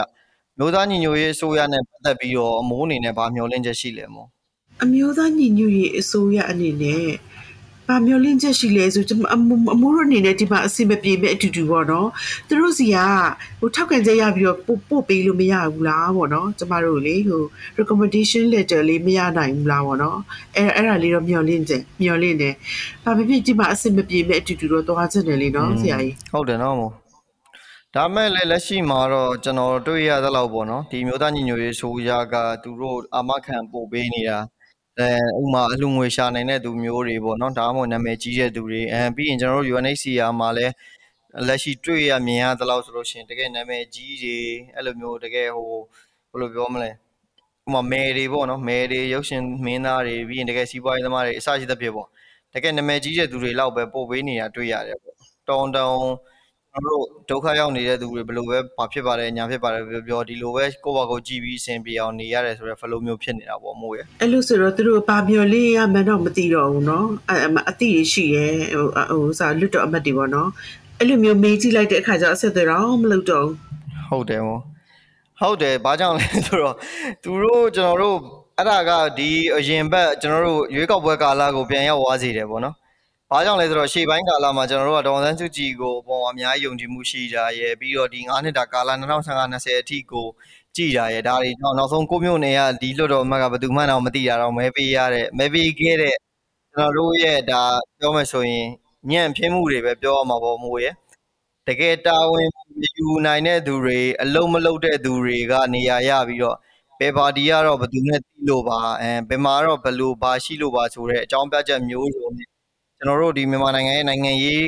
မျိုးသားညီညွတ်ရေးအစိုးရနဲ့ပတ်သက်ပြီးတော့အမိုးအနေနဲ့ဗာမျှော်လင့်ချက်ရှိလဲမို့အမျိုးသားညီညွတ်ရေးအစိုးရအနေနဲ့။ ဘာမျောလင့်ချက်ရှိလဲဆိုကျွန်မအမိုးတို့အနေနဲ့ဒီမှာအစီမပြေမဲ့အတူတူပေါ့နော်။သူတို့စီကဟိုထောက်ခံချက်ရပြီးတော့ပို့ပို့ပေးလို့မရဘူးလားပေါ့နော်။ကျမတို့လေဟို recommendation letter လေးမရနိုင်ဘူးလားပေါ့နော်။အဲအဲ့ဒါလေးတော့မျောလင့်ချက်မျောလင့်တယ်။ဘာဖြစ်ဖြစ်ဒီမှာအစီမပြေမဲ့အတူတူတော့သွားချက်တယ်လေနော်ဆရာကြီး။ဟုတ်တယ်နော်မို့ဒါမဲ့လည်းလက်ရှိမှာတော့ကျွန်တော်တွေ့ရသလောက်ပေါ့နော်ဒီမျိုးသားညီညွတ်ရေးဆိုရကသူတို့အာမခံပို့ပေးနေတာ အဲဥမာအလှငွေရှာနိုင်တဲ့သူမျိုးတွေပေါ့နော်ဒါမှမဟုတ်နာမည်ကြီးတဲ့သူတွေအဲပြီးရင်ကျွန်တော်တို့ UNHCR မှာလည်းလက်ရှိတွေ့ရမြင်ရသလောက်ဆိုလို့ရှိရင်တကယ်နာမည်ကြီးတွေအဲ့လိုမျိုးတကယ်ဟိုဘယ်လိုပြောမလဲဥမာမယ်တွေပေါ့နော်မယ်တွေရုပ်ရှင်မင်းသားတွေပြီးရင်တကယ်စီးပွားရေးသမားတွေအစရှိသဖြင့်ပေါ့တကယ်နာမည်ကြီးတဲ့သူတွေလောက်ပဲပို့ပေးနေတာတွေ့ရတယ်ပေါ့တောင်တောင် တို့ဒုက္ခရောက်နေတဲ့သူတွေဘယ်လိုပဲဘာဖြစ်ပါတယ်ညာဖြစ်ပါတယ်ပြောပြောဒီလိုပဲကိုယ့်ဘာကိုကြည့်ပြီးအဆင်ပြေအောင်နေရတယ်ဆိုတော့ဖလိုမျိုးဖြစ်နေတာပေါ့မို့ရအဲ့လိုဆိုတော့သူတို့ဘာမျောလေးရမှန်းတော့မသိတော့ဘူးเนาะအအတိရှိရဲဟိုဟိုစာလွတ်တော့အမတ်တွေပေါ့နော် အဲ့လိုမျိုးမေးကြည့်လိုက်တဲ့အခါကျတော့အဆက်အသွယ်တော့မလုပ်တော့ဘူးဟုတ်တယ်မို့ဟုတ်တယ်ဘာကြောင့်လဲဆိုတော့သူတို့ကျွန်တော်တို့အဲ့ဒါကဒီအရင်ဘက်ကျွန်တော်တို့ရွေးကောက်ပွဲကာလကိုပြန်ရောက်သွားစေတယ်ပေါ့နော်။ ဘာကြောင့်လဲဆိုတော့ရှေ့ပိုင်းကာလမှာကျွန်တော်တို့ကဒေါ်စန်းစုကြည်ကိုပုံအများကြီးယုံကြည်မှုရှိကြရဲ့ပြီးတော့ဒီ9နှစ်တာကာလ2015-20အထိကိုကြည်ကြရဲ့ဒါတွေကြောင့်နောက်ဆုံးကိုမျိုးနေကဒီလွတ်တော်အမတ်ကဘယ်သူမှတော့မသိတာတော့မဲပေးရတဲ့မဲပေးခဲ့တဲ့ကျွန်တော်တို့ရဲ့ဒါပြောမယ်ဆိုရင်ညံ့ဖျင်းမှုတွေပဲပြောရမှာပေါ့မို့ရဲ့တကယ်တာဝန်ယူနိုင်တဲ့သူတွေအလုံးမလုံးတဲ့သူတွေကနေရာရပြီးတော့ဘယ်ပါတီကတော့ဘယ်သူနဲ့တီးလို့ပါအဲဘယ်မှာတော့ဘယ်လိုပါရှိလို့ပါဆိုတဲ့အကြောင်းပြချက်မျိုးစုံနဲ့ ကျွန်တော်တို့ဒီမြန်မာနိုင်ငံရဲ့နိုင်ငံရေး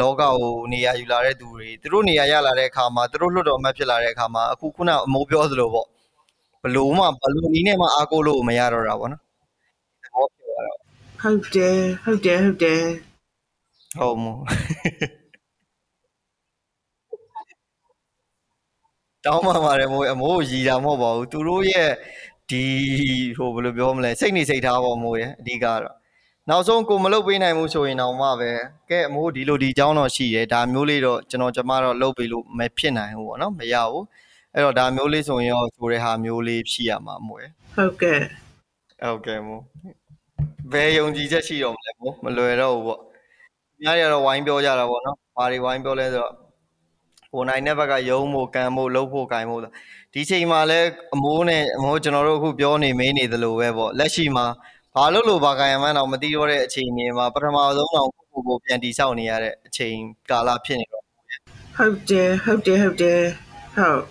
လောကကိုနေရာယူလာတဲ့သူတွေသူတို့နေရာရလာတဲ့အခါမှာသူတို့လွတ်တော်မှတ်ဖြစ်လာတဲ့အခါမှာအခုခုနအမိုးပြောသလိုပေါ့ဘလို့မှဘလို့နီးနဲ့မှအားကိုးလို့မရတော့တာပေါ့နော်သဘောပြောရတော့ဟုတ်တယ်ဟုတ်တယ်ဟုတ်တယ်ဟုတ်မို့တောင်းပါပါတယ်မိုးအမိုးရီတာမဟုတ်ပါဘူးသူတို့ရဲ့ဒီဟိုဘယ်လိုပြောမလဲစိတ်နေစိတ်ထားပေါ့မိုးရဲ့အဓိကတော့ နောက်ဆုံးကိုမလုပ်ပေးနိုင်ဘူးဆိုရင်တော့မှပဲကဲအမိုးဒီလိုဒီအကြောင်းတော့ရှိတယ်ဒါမျိုးလေးတော့ကျွန်တော်ကျမတော့လုပ်ပေးလို့မဖြစ်နိုင်ဘူးပေါ့နော်မရဘူးအဲ့တော့ဒါမျိုးလေးဆိုရင်ရောဆိုတဲ့ဟာမျိုးလေးဖြည့်ရမှာမို့ရဲ့ဟုတ်ကဲ့ဟုတ်ကဲ့မို့ဘယ်ယုံကြည်ချက်ရှိတော့မလဲမို့မလွယ်တော့ဘူးပေါ့အများကြီးတော့ဝိုင်းပြောကြတာပေါ့နော်ဘာတွေဝိုင်းပြောလဲဆိုတော့ဟိုနိုင်တဲ့ဘက်ကယုံဖို့ကံဖို့လှုပ်ဖို့ကင်ဖို့ဒီချိန်မှာလဲအမိုးနဲ့အမိုးကျွန်တော်တို့အခုပြောနေမေးနေသလိုပဲပေါ့လက်ရှိမှာ ဘာလို့လို့ဘာကံရမှန်းတော့မသိတော့တဲ့အချိန်တွေမှာပထမဆုံးတော့ကိုကိုကိုပြန်တီဆောက်နေရတဲ့အချိန်ကာလဖြစ်နေတော့ဟုတ်တယ်ဟုတ်တယ်ဟုတ်တယ်ဟုတ်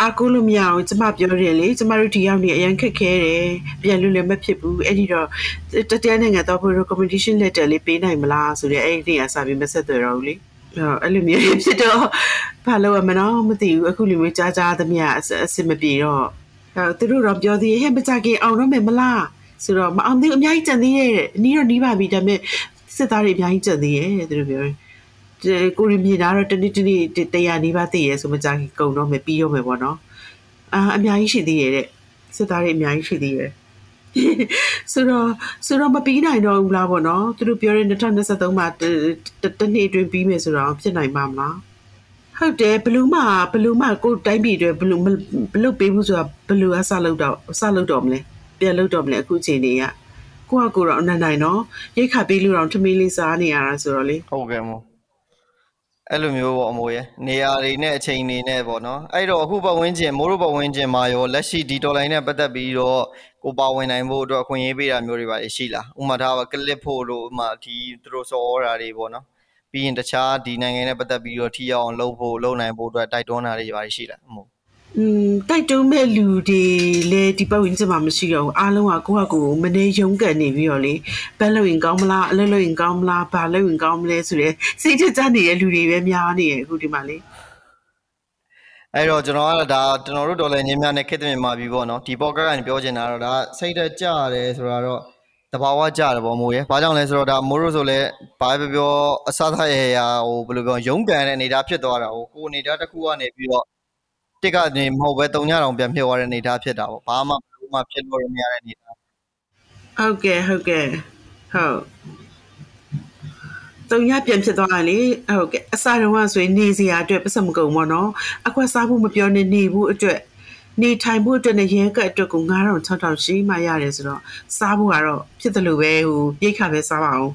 အာကိုလို့မရအောင်ကျမပြောတယ်လေကျမတို့ဒီရောက်နေအရန်ခက်ခဲတယ်ပြန်လို့လည်းမဖြစ်ဘူးအဲ့ဒီတော့တတိယနိုင်ငံတော့ recommendation letter လေးပေးနိုင်မလားဆိုတဲ့အဲ့ဒီနေရာစာပြီးမဆက်သွယ်တော့ဘူးလေအဲ့လိုမျိုးဖြစ်တော့ဘာလို့မနော်မသိဘူးအခုလူမျိုးကြားကြားသမျှအစစ်မပြေတော့သူတို့တော့ပြောသေးဟဲ့မကြခင်အောင်တော့မယ်မလား ဆိုတော့မအောင်သေးအများကြီးကြံသေးရဲ့အနည်းတော့နီးပါပြီဒါပေမဲ့စစ်သားတွေအများကြီးကြံသေးရဲ့သူတို့ပြောတယ်ကိုရီမြေသားတော့တနေ့တနေ့တရားနီးပါးသိရဲဆိုမကြခင်ကုံတော့မယ်ပြီးတော့မယ်ပေါ့နော်အာအများကြီးရှိသေးရဲ့တဲ့စစ်သားတွေအများကြီးရှိသေးရဲ့ဆိုတော့ဆိုတော့မပြီးနိုင်တော့ဘူးလားပေါ့နော်သူတို့ပြောတဲ့2023မှာတနေ့အတွင်းပြီးမယ်ဆိုတော့ဖြစ်နိုင်မှာမလားဟုတ်တယ်ဘလူးမဘလူးမကိုတိုင်းပြည်တွေဘလူးဘလူးပေးဘူးဆိုတာဘလူးအဆလုပ်တော့အဆလုပ်တော့မလဲ ပြန်လုပ်တော့မလဲအခုချိန်တွေကကိုကကိုတော့အနန္နိုင်နော်ရိတ်ခါပေးလို့တော့ထမင်းလေးစားနေရတာဆိုတော့လေဟုတ်ကဲ့မို့အဲ့လိုမျိုးပေါ့အမိုးရဲ့နေရာတွေနဲ့အချိန်တွေနဲ့ပေါ့နော်အဲ့တော့အခုပတ်ဝန်းကျင်မိုးတို့ပတ်ဝန်းကျင်မှာရောလက်ရှိဒီတော်လိုင်းနဲ့ပတ်သက်ပြီးတော့ကိုပါဝင်နိုင်ဖို့အတွက်အခွင့်အရေးပေးတာမျိုးတွေပါရှိလားဥမာထားပါကလစ်ဖို့လို့ဥမာဒီသူတို့စော်တာတွေပေါ့နော်ပြီးရင်တခြားဒီနိုင်ငံနဲ့ပတ်သက်ပြီးတော့ထိရောက်အောင်လုပ်ဖို့လုပ်နိုင်ဖို့အတွက်တိုက်တွန်းတာတွေပါရှိလားအမိုး อืมတိုက်တုံးမဲ့လူတွေလည်းဒီပတ်ဝန်းကျင်မှာမရှိတော့ဘူးအားလုံးကကိုယ့်ဟာကိုယ်မနေရုံးကန်နေပြီးတော့လေဘက်လို့ရင်ကောင်းမလားအလုပ်လုပ်ရင်ကောင်းမလားဘာလုပ်ရင်ကောင်းမလဲဆိုတဲ့စိတ်ကြနေတဲ့လူတွေပဲများနေရအခုဒီမှာလေအဲ့တော့ကျွန်တော်ကဒါကျွန်တော်တို့ဒေါ်လာညင်းများနဲ့ခက်တဲ့မြန်မာပြည်ပေါ့နော်ဒီပေါ့ကတ်ကနေပြောချင်တာတော့ဒါစိတ်တက်ကြရတယ်ဆိုတာတော့တဘာဝကြတယ်ပေါ့မိုးရဲ့ဘာကြောင့်လဲဆိုတော့ဒါမိုးတို့ဆိုလဲဘာပဲပြောအစသရရဟိုဘယ်လိုပြောရုံးကန်တဲ့အနေအထားဖြစ်သွားတာဟိုကိုအနေအထားတစ်ခုကနေပြီးတော့ တစ်ကနေမဟုတ်ပဲတုံညတောင်ပြန်ဖြစ်သွားတဲ့အနေအထားဖြစ်တာပေါ့ဘာမှဘယ်လိုမှဖြစ်လို့မရတဲ့အနေအထားဟုတ်ကဲ့ဟုတ်ကဲ့ဟုတ်တုံညပြန်ဖြစ်သွားတယ်လေဟုတ်ကဲ့အစားတော့ဆိုရင်နေစရာအတွက်ပတ်စံမကုန်ဘောနော်အခွက်စားဖို့မပြောနေနေဘူးအတွက်နေထိုင်ဖို့အတွက်နဲ့ရဲကတ်အတွက်ကို9000 6000ရှိမှရတယ်ဆိုတော့စားဖို့ကတော့ဖြစ်တယ်လို့ပဲဟိုပြိတ်ခါပဲစားပါအောင်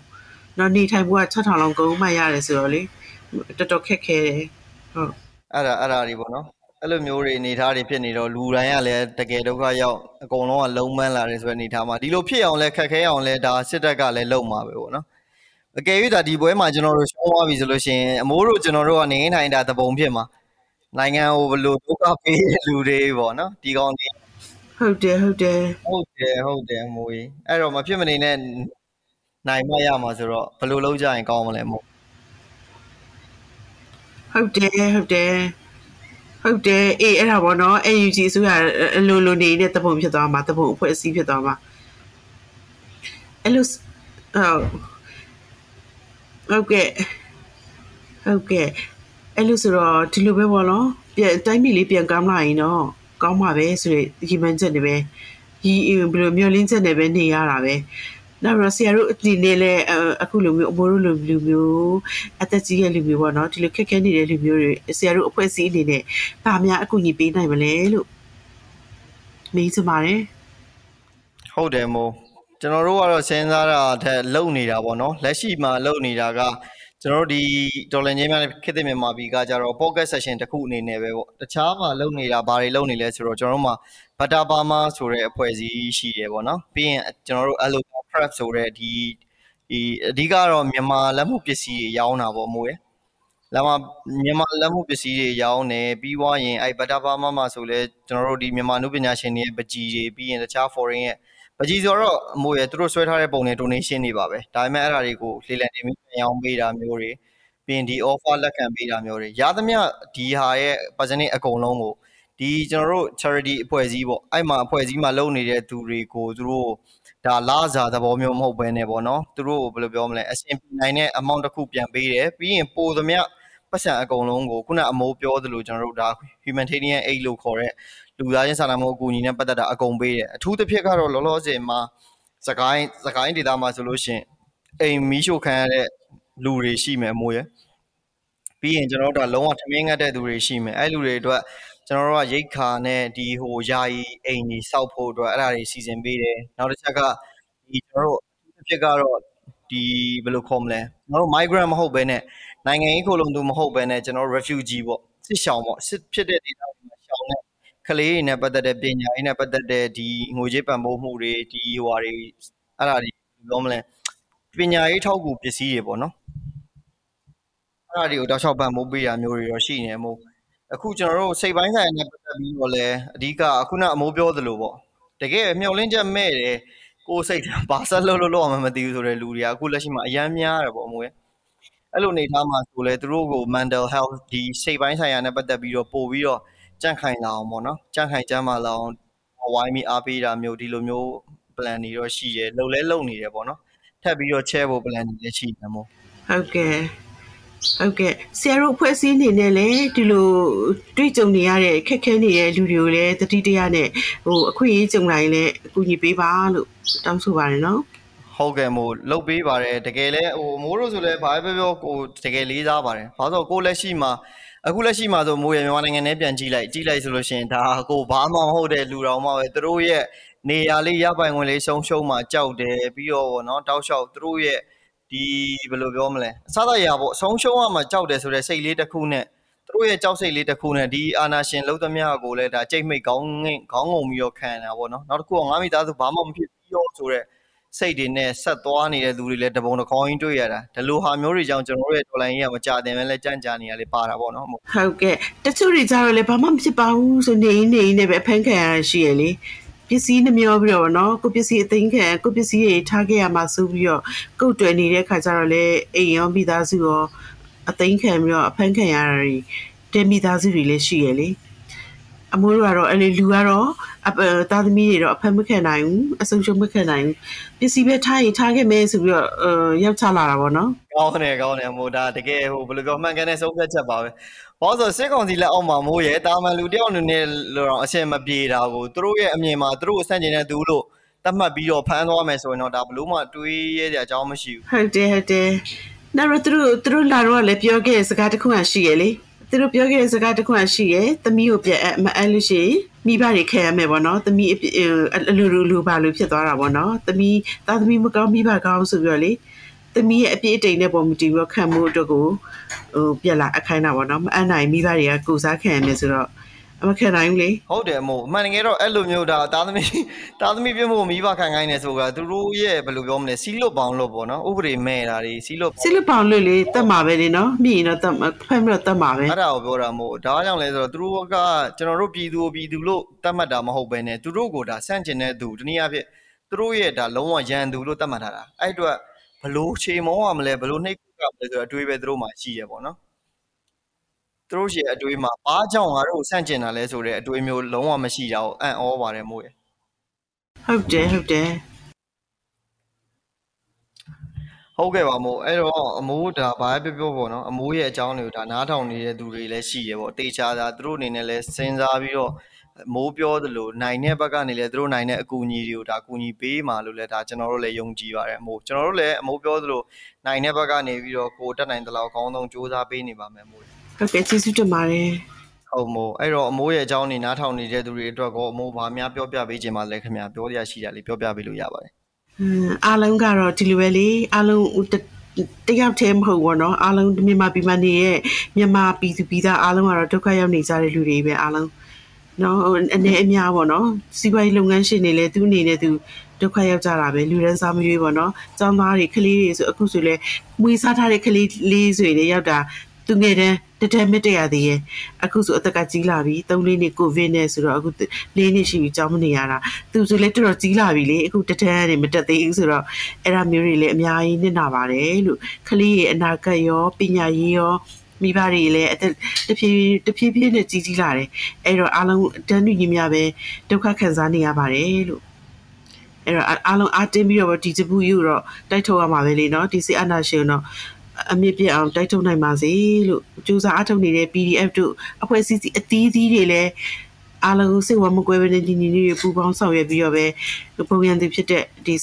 နော်နေထိုင်ဖို့က6000လောက်ကုန်မှရတယ်ဆိုတော့လေတော်တော်ခက်ခဲတယ်ဟုတ်အဲ့ဒါအဲ့ဒါတွေပေါ့နော် အဲ့လိုမျိုးတွေအနေထားတွေဖြစ်နေတော့လူတိုင်းကလည်းတကယ်ဒုက္ခရောက်အကုန်လုံးကလုံးမန်းလာတယ်ဆိုတဲ့အနေထားမှာဒီလိုဖြစ်အောင်လဲခက်ခဲအောင်လဲဒါစစ်တပ်ကလည်းလုံမှာပဲပေါ့နော်အကယ်၍ဒါဒီပွဲမှာကျွန်တော်တို့ရှောင်းသွားပြီဆိုလို့ရှိရင်အမိုးတို့ကျွန်တော်တို့ကနေထိုင်တာတပုံဖြစ်မှာနိုင်ငံကိုဘယ်လိုဒုက္ခပေးတဲ့လူတွေပေါ့နော်ဒီကောင်တွေဟုတ်တယ်ဟုတ်တယ်ဟုတ်တယ်ဟုတ်တယ်အမိုးကြီးအဲ့တော့မဖြစ်မနေနဲ့နိုင်မရမှာဆိုတော့ဘယ်လိုလုပ်ကြရင်ကောင်းမလဲမို့ဟုတ်တယ်ဟုတ်တယ် ဟုတ်တယ်အေးအဲ့ဒါပေါ့နော် AUG အစိုးရအလိုလိုနေတဲ့တပုံဖြစ်သွားမှာတပုံအဖွဲ့အစည်းဖြစ်သွားမှာအဲ့လိုဟုတ်ဟုတ်ကဲ့ဟုတ်ကဲ့အဲ့လိုဆိုတော့ဒီလိုပဲပေါ့နော်ပြန်တိုင်းပြည်လေးပြန်ကောင်းလာရင်တော့ကောင်းမှာပဲဆိုရဒီမှန်ချက်နေပဲဒီဘယ်လိုမျိုးလင်းချက်နေပဲနေရတာပဲ နောက်တော့ဆရာတို့အနေနဲ့လည်းအခုလိုမျိုးအမိုးတို့လိုလူမျိုးအသက်ကြီးရဲ့လူမျိုးပေါ့နော်ဒီလိုခက်ခဲနေတဲ့လူမျိုးတွေဆရာတို့အဖွဲ့အစည်းအနေနဲ့ဗာများအကူအညီပေးနိုင်မလဲလို့မေးချင်ပါတယ်ဟုတ်တယ်မို့ကျွန်တော်တို့ကတော့စဉ်းစားတာထက်လုံနေတာပေါ့နော်လက်ရှိမှာလုံနေတာက ကျွန်တော်တို့ဒီဒေါ်လာချင်းများခေတ်သစ်မြန်မာပြည်ကကြတော့ pocket session တစ်ခုအနေနဲ့ပဲပေါ့တခြားမှာလုံနေတာဘာတွေလုံနေလဲဆိုတော့ကျွန်တော်တို့မှာ butter farmer ဆိုတဲ့အဖွဲ့အစည်းရှိတယ်ပေါ့နော်ပြီးရင်ကျွန်တော်တို့ allo prep ဆိုတဲ့ဒီဒီအဓိကတော့မြန်မာလက်မှုပစ္စည်းတွေရောင်းတာပေါ့မို့ရယ်လာမမြန်မာလက်မှုပစ္စည်းတွေရောင်းတယ်ပြီးွားရင်အဲ့ butter farmer မှာဆိုလဲကျွန်တော်တို့ဒီမြန်မာနုပညာရှင်တွေရဲ့ပကြီးတွေပြီးရင်တခြား foreign ရဲ့ ပကြီးဆိုတော့အမိုးရသူတို့ဆွဲထားတဲ့ပုံတွေ donation တွေပါပဲဒါပေမဲ့အဲ့ဒါတွေကိုလေလံနေပြီးပြန်ရောင်းပေးတာမျိုးတွေပြီးရင်ဒီ offer လက်ခံပေးတာမျိုးတွေရသမျှဒီဟာရဲ့ percentage အကုန်လုံးကိုဒီကျွန်တော်တို့ charity အဖွဲ့အစည်းပေါ့အဲ့မှာအဖွဲ့အစည်းမှာလုပ်နေတဲ့သူတွေကိုသူတို့ဒါလာစာသဘောမျိုးမဟုတ်ဘဲနဲ့ပေါ့နော်သူတို့ဘယ်လိုပြောမလဲအရှင်ပြနိုင်တဲ့ amount တစ်ခုပြန်ပေးတယ်ပြီးရင်ပိုသမျှ ပတ်စံအကုန်လုံးကိုခုနအမိုးပြောသလိုကျွန်တော်တို့ဒါ humanitarian aid လို့ခေါ်တဲ့လူသားချင်းစာနာမှုအကူအညီနဲ့ပတ်သက်တာအကုန်ပေးတယ်အထူးသဖြင့်ကတော့လောလောဆယ်မှာစကိုင်းစကိုင်းဒေသမှာဆိုလို့ရှိရင်အိမ်မီးရှို့ခံရတဲ့လူတွေရှိမယ်အမိုးရပြီးရင်ကျွန်တော်တို့ကလုံးဝထမင်းငတ်တဲ့သူတွေရှိမယ်အဲ့လူတွေအတွက်ကျွန်တော်တို့ကရိတ်ခါနဲ့ဒီဟိုယာယီအိမ်ကြီးစောက်ဖို့အတွက်အဲ့ဒါတွေစီစဉ်ပေးတယ်နောက်တစ်ချက်ကဒီကျွန်တော်တို့အဖြစ်ကတော့ဒီဘယ်လိုခေါ်မလဲကျွန်တော်တို့ migrant မဟုတ်ဘဲနဲ့ နိုင်ငံရေးခိုလုံသူမဟုတ်ဘဲနဲ့ကျွန်တော်တို့ refugee ပေါ့စစ်ရှောင်ပေါ့စစ်ဖြစ်တဲ့ဒေသတွေမှာရှောင်တဲ့ကလေးတွေနဲ့ပတ်သက်တဲ့ပညာရေးနဲ့ပတ်သက်တဲ့ဒီငွေကြေးပံ့ပိုးမှုတွေဒီဟိုဟာတွေအဲ့ဒါတွေပြောမလဲပညာရေးထောက်ကူပစ္စည်းတွေပေါ့နော်အဲ့ဒါတွေကိုတောက်လျှောက်ပံ့ပိုးပေးတာမျိုးတွေတော့ရှိနေမို့အခုကျွန်တော်တို့စိတ်ပိုင်းဆိုင်ရာနဲ့ပတ်သက်ပြီးတော့လည်းအဓိကအခုနအမိုးပြောသလိုပေါ့တကယ်မျောလင်းချက်မဲ့တယ်ကိုယ်စိတ်ဘာဆက်လို့လို့လို့မှမသိဘူးဆိုတဲ့လူတွေကအခုလက်ရှိမှာအယမ်းများတယ်ပေါ့အမိုးရဲ့ အဲ့လိုနေသားမှာဆိုလဲသူတို့ကို mental health ဒီစိတ်ပိုင်းဆိုင်ရာနဲ့ပတ်သက်ပြီးတော့ပို့ပြီးတော့ကြန့်ခိုင်လာအောင်ပေါ့နော်ကြန့်ခိုင်ကြမ်းမာလာအောင်ဝိုင်းပြီးအားပေးတာမျိုးဒီလိုမျိုး plan တွေတော့ရှိတယ်လှုပ်လဲလှုပ်နေတယ်ပေါ့နော်ထပ်ပြီးတော့ share ဖို့ plan တွေလည်းရှိတယ်မို့ဟုတ်ကဲ့ဟုတ်ကဲ့ဆရာတို့ဖွဲ့စည်းအနေနဲ့လည်းဒီလိုတွေ့ကြုံနေရတဲ့ခက်ခဲနေတဲ့လူတွေကိုလည်းတတိတရားနဲ့ဟိုအခွင့်အရေးကြုံလာရင်လည်းအကူအညီပေးပါလို့တောင်းဆိုပါတယ်နော် ဟုတ်ကဲ့မို့လုတ်ပေးပါတယ်တကယ်လဲဟိုမိုးတို့ဆိုလဲဘာပဲပြောကိုတကယ်လေးစားပါတယ်ဘာလို့ကိုလက်ရှိမှာအခုလက်ရှိမှာဆိုမိုးရမြန်မာနိုင်ငံနဲ့ပြန်ကြည့်လိုက်ကြည့်လိုက်ဆိုလို့ရှိရင်ဒါကိုဘာမှမဟုတ်တဲ့လူတော်မှပဲသူတို့ရဲ့နေရာလေးရပိုင်ဝင်လေးဆုံးရှုံးမှကြောက်တယ်ပြီးတော့ဗောနော်တောက်လျှောက်သူတို့ရဲ့ဒီဘယ်လိုပြောမလဲအစားအရာပေါ့ဆုံးရှုံးရမှကြောက်တယ်ဆိုတဲ့စိတ်လေးတစ်ခုနဲ့သူတို့ရဲ့ကြောက်စိတ်လေးတစ်ခုနဲ့ဒီအာနာရှင်လုံးသမျှကိုလည်းဒါကြိတ်မိတ်ခေါင်းငင်းခေါင်းငုံပြီးတော့ခံတာပေါ့နော်နောက်တစ်ခုကငါမိသားစုဘာမှမဖြစ်ပြီးရောဆိုတဲ့ စိတ်တွေနဲ့ဆက်သွားနေတဲ့သူတွေလည်းတပုံတစ်ခေါင်းကြီးတွေ့ရတာဒီလိုဟာမျိုးတွေကြောင့်ကျွန်တော်တို့ရဲ့တော်လိုင်းကြီးကမကြတင်ပဲလဲကြန့်ကြာနေရလေပါတာပေါ့နော်ဟုတ်ကဲ့တချို့တွေကြတော့လေဘာမှမဖြစ်ပါဘူးဆိုနေနေနေပဲအဖမ်းခံရတာရှိရလေပစ္စည်းနှမျောပြီးတော့နော်ကိုပစ္စည်းအသိခံကိုပစ္စည်းတွေထားခဲ့ရမှာဆိုပြီးတော့ကုတ်တွယ်နေတဲ့ခါကျတော့လေအိမ်ရောမိသားစုရောအသိခံပြီးတော့အဖမ်းခံရတာတွေတဲမိသားစုတွေလည်းရှိရလေ။ အမိုးတို့ကတော့အဲ့လေလူကတော့သားသမီးတွေတော့အဖက်မခံနိုင်ဘူးအဆုံးရှုံးမခံနိုင်ဘူးပစ္စည်းပဲထားရင်ထားခဲ့မယ်ဆိုပြီးတော့ရောက်ချလာတာပေါ့နော်ကောင်းတယ်ကောင်းတယ်အမိုးဒါတကယ်ဟိုဘယ်လိုပြောမှန်ကန်တဲ့ဆုံးဖြတ်ချက်ပါပဲဘာလို့ဆိုစစ်ကောင်စီလက်အောက်မှာမိုးရဲတာမန်လူတယောက်အနေနဲ့တော့အရှင်မပြေတာကိုသူတို့ရဲ့အမြင်မှာသူတို့ဆန့်ကျင်တဲ့သူလို့တတ်မှတ်ပြီးတော့ဖမ်းသွားမယ်ဆိုရင်တော့ဒါဘလို့မှတွေးရတဲ့အကြောင်းမရှိဘူးဟုတ်တယ်ဟုတ်တယ်နောက်တော့သူတို့သူတို့လာတော့လည်းပြောခဲ့စကားတစ်ခုမှရှိရလေ သူတို့ပြောခဲ့တဲ့စကားတစ်ခုမှရှိရဲသမီးကိုပြမအဲ့လို့ရှိရင်မိဘတွေခဲရမယ်ပေါ့နော်သမီးအလူလူလူပါလို့ဖြစ်သွားတာပေါ့နော်သမီးသားသမီးမကောင်းမိဘကောင်းဆိုပြီးတော့လေသမီးရဲ့အပြည့်အတိမ်နဲ့ပုံမတည်ပြီးတော့ခံမှုအတွက်ကိုဟိုပြက်လာအခိုင်းတာပေါ့နော်မအနိုင်မိဘတွေကကိုစားခံရမယ်ဆိုတော့ အမခံနိုင်ဘူးလေဟုတ်တယ်အမို့အမှန်တကယ်တော့အဲ့လိုမျိုးဒါသားသမီးသားသမီးပြဖို့မိဘခံခိုင်းနေဆိုတာသူတို့ရဲ့ဘယ်လိုပြောမလဲစီးလွတ်ပေါင်းလို့ပေါ့နော်ဥပဒေမဲ့တာတွေစီးလွတ်စီးလွတ်ပေါင်းလို့လေတတ်မှာပဲလေနော်မြင်တော့တတ်ဖက်ပြီးတော့တတ်မှာပဲအဲ့ဒါကိုပြောတာမို့ဒါကြောင့်လဲဆိုတော့သူတို့ကကျွန်တော်တို့ပြည်သူပြည်သူလို့တတ်မှတ်တာမဟုတ်ဘဲနဲ့သူတို့ကိုဒါဆန့်ကျင်တဲ့သူတနည်းအားဖြင့်သူတို့ရဲ့ဒါလုံးဝရန်သူလို့တတ်မှတ်ထားတာအဲ့အတွက်ဘလို့ချေမောရမလဲဘလို့နှိပ်ကမလဲဆိုတော့အတွေးပဲသူတို့မှရှိရပေါ့နော် သူတို့ရဲ့အတွေးမှာဘာကြောင့်ငါတို့ဆန့်ကျင်တာလဲဆိုတဲ့အတွေးမျိုးလုံးဝမရှိတာကိုအံ့ဩပါတယ်မို့ရဟုတ်တယ်ဟုတ်တယ်ဟုတ်ကဲ့ပါမို့အဲ့တော့အမိုးဒါဘာပဲပြောပြောပေါ့နော်အမိုးရဲ့အကြောင်းတွေကိုဒါနားထောင်နေတဲ့သူတွေလည်းရှိရပေါ့တေချာတာသူတို့အနေနဲ့လည်းစဉ်းစားပြီးတော့မိုးပြောသလိုနိုင်တဲ့ဘက်ကနေလည်းသူတို့နိုင်တဲ့အကူအညီတွေကိုဒါအကူအညီပေးမှာလို့လည်းဒါကျွန်တော်တို့လည်းယုံကြည်ပါတယ်အမိုးကျွန်တော်တို့လည်းအမိုးပြောသလိုနိုင်တဲ့ဘက်ကနေပြီးတော့ကိုတက်နိုင်တဲ့လောက်အကောင်းဆုံးစူးစမ်းပေးနေပါမယ်အမိုး ဟုတ်ကဲ့ကျေးဇူးတင်ပါတယ်ဟုတ်မို့အဲ့တော့အမိုးရဲ့အကြောင်းနေနားထောင်နေတဲ့သူတွေအတွက်ကောအမိုးဘာများပြောပြပေးခြင်းပါလဲခင်ဗျာပြောရရှိတာလေးပြောပြပေးလို့ရပါတယ်အင်းအားလုံးကတော့ဒီလိုပဲလေအားလုံးတတယောက်တည်းမဟုတ်ဘောနော်အားလုံးမြန်မာပြည်မှာနေရဲ့မြန်မာပြည်သူပြည်သားအားလုံးကတော့ဒုက္ခရောက်နေကြတဲ့လူတွေပဲအားလုံးနော်အနေအများပေါ့နော်စီးပွားရေးလုပ်ငန်းရှင်တွေလည်းသူအနေနဲ့သူဒုက္ခရောက်ကြတာပဲလူရန်စားမရွေးပေါ့နော်ចောင်းသားတွေကလေးတွေဆိုအခုဆိုလဲမွေးစားထားတဲ့ကလေးလေးဆိုရင်ရောက်တာ သူငယ်တန်းတတဲမတက်ရသေးရဲ့အခုဆိုအသက်ကကြီးလာပြီ၃လေးနှစ်ကိုဗစ်နဲ့ဆိုတော့အခုလေးနှစ်ရှိပြီကြောင်းမနေရတာသူဆိုလဲတော်တော်ကြီးလာပြီလေအခုတတဲနေမတက်သေးဘူးဆိုတော့အဲ့ဒါမျိုးတွေလည်းအများကြီးနစ်နာပါတယ်လို့ကလေးရဲ့အနာဂတ်ရောပညာရေးရောမိဘတွေလည်းအသက်တဖြည်းတဖြည်းဖြည်းနဲ့ကြီးကြီးလာတယ်အဲ့တော့အားလုံးတန်းတူညီမျှပဲဒုက္ခခံစားနေရပါတယ်လို့အဲ့တော့အားလုံးအားတင်းပြီးတော့ဒီတပူယူတော့တိုက်ထုတ်ရမှာပဲလေနော်ဒီစီအနာရှင်တော့ အမြင့်ပြအောင်တိုက်ထုတ်နိုင်ပါစေလို့ကြိုးစားအားထုတ်နေတဲ့ PDF တို့အဖွဲ့အစည်းအသီးသီးတွေလည်းအားလုံးစိတ်ဝမ်းမကွဲပဲနဲ့ညီညီလေးတွေပူပေါင်းဆောင်ရွက်ပြီးတော့ပဲပုံရန်သူဖြစ်တဲ့ဒီ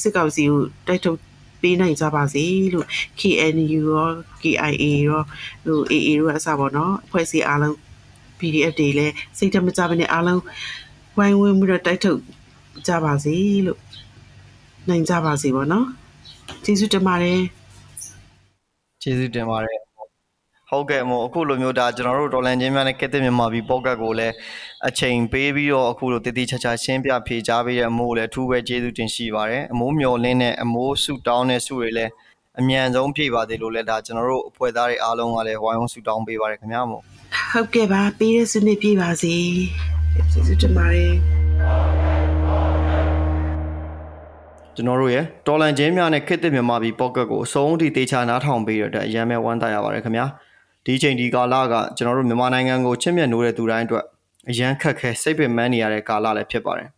စစ်ကောင်စီကိုတိုက်ထုတ်ပေးနိုင်ကြပါစေလို့ KNU ရော KIA ရောဟို AA တို့အစပါတော့အဖွဲ့အစည်းအားလုံး PDF တွေလည်းစိတ်တမကြဘဲနဲ့အားလုံးဝိုင်းဝန်းပြီးတော့တိုက်ထုတ်ကြပါစေလို့နိုင်ကြပါစေပေါ့နော်ကျေးဇူးတင်ပါတယ် ကျေးဇူးတင်ပါတယ်ဟုတ်ကဲ့မို့အခုလိုမျိုးဒါကျွန်တော်တို့ဒေါ်လန်ချင်းများနဲ့ကက်တစ်မြန်မာပြည်ပေါ့ကတ်ကိုလည်းအချိန်ပေးပြီးတော့အခုလိုတည်တည်ချာချာရှင်းပြဖြေကြားပေးတဲ့အမိုးလည်းအထူးပဲကျေးဇူးတင်ရှိပါတယ်အမိုးမျော်လင်းတဲ့အမိုးဆုတောင်းတဲ့ဆုတွေလည်းအမြန်ဆုံးဖြည့်ပါသေးလို့လည်းဒါကျွန်တော်တို့အဖွဲ့သားတွေအားလုံးကလည်းဝိုင်းဝန်းဆုတောင်းပေးပါတယ်ခင်ဗျာမို့ဟုတ်ကဲ့ပါပေးတဲ့စနစ်ပြပါစေကျေးဇူးတင်ပါတယ် ကျွန်တော်တို့ရဲ့တော်လန်ချင်းများနဲ့ခစ်တစ်မြန်မာပြည်ပေါ့ကတ်ကိုအဆုံးထိတေချာနားထောင်ပေးရတဲ့အရန်မဲ့ဝမ်းသာရပါတယ်ခင်ဗျာဒီချိန်ဒီကာလကကျွန်တော်တို့မြန်မာနိုင်ငံကိုချစ်မြတ်နိုးတဲ့သူတိုင်းအတွက်အရန်ခက်ခဲစိတ်ပင်ပန်းနေရတဲ့ကာလလည်းဖြစ်ပါတယ်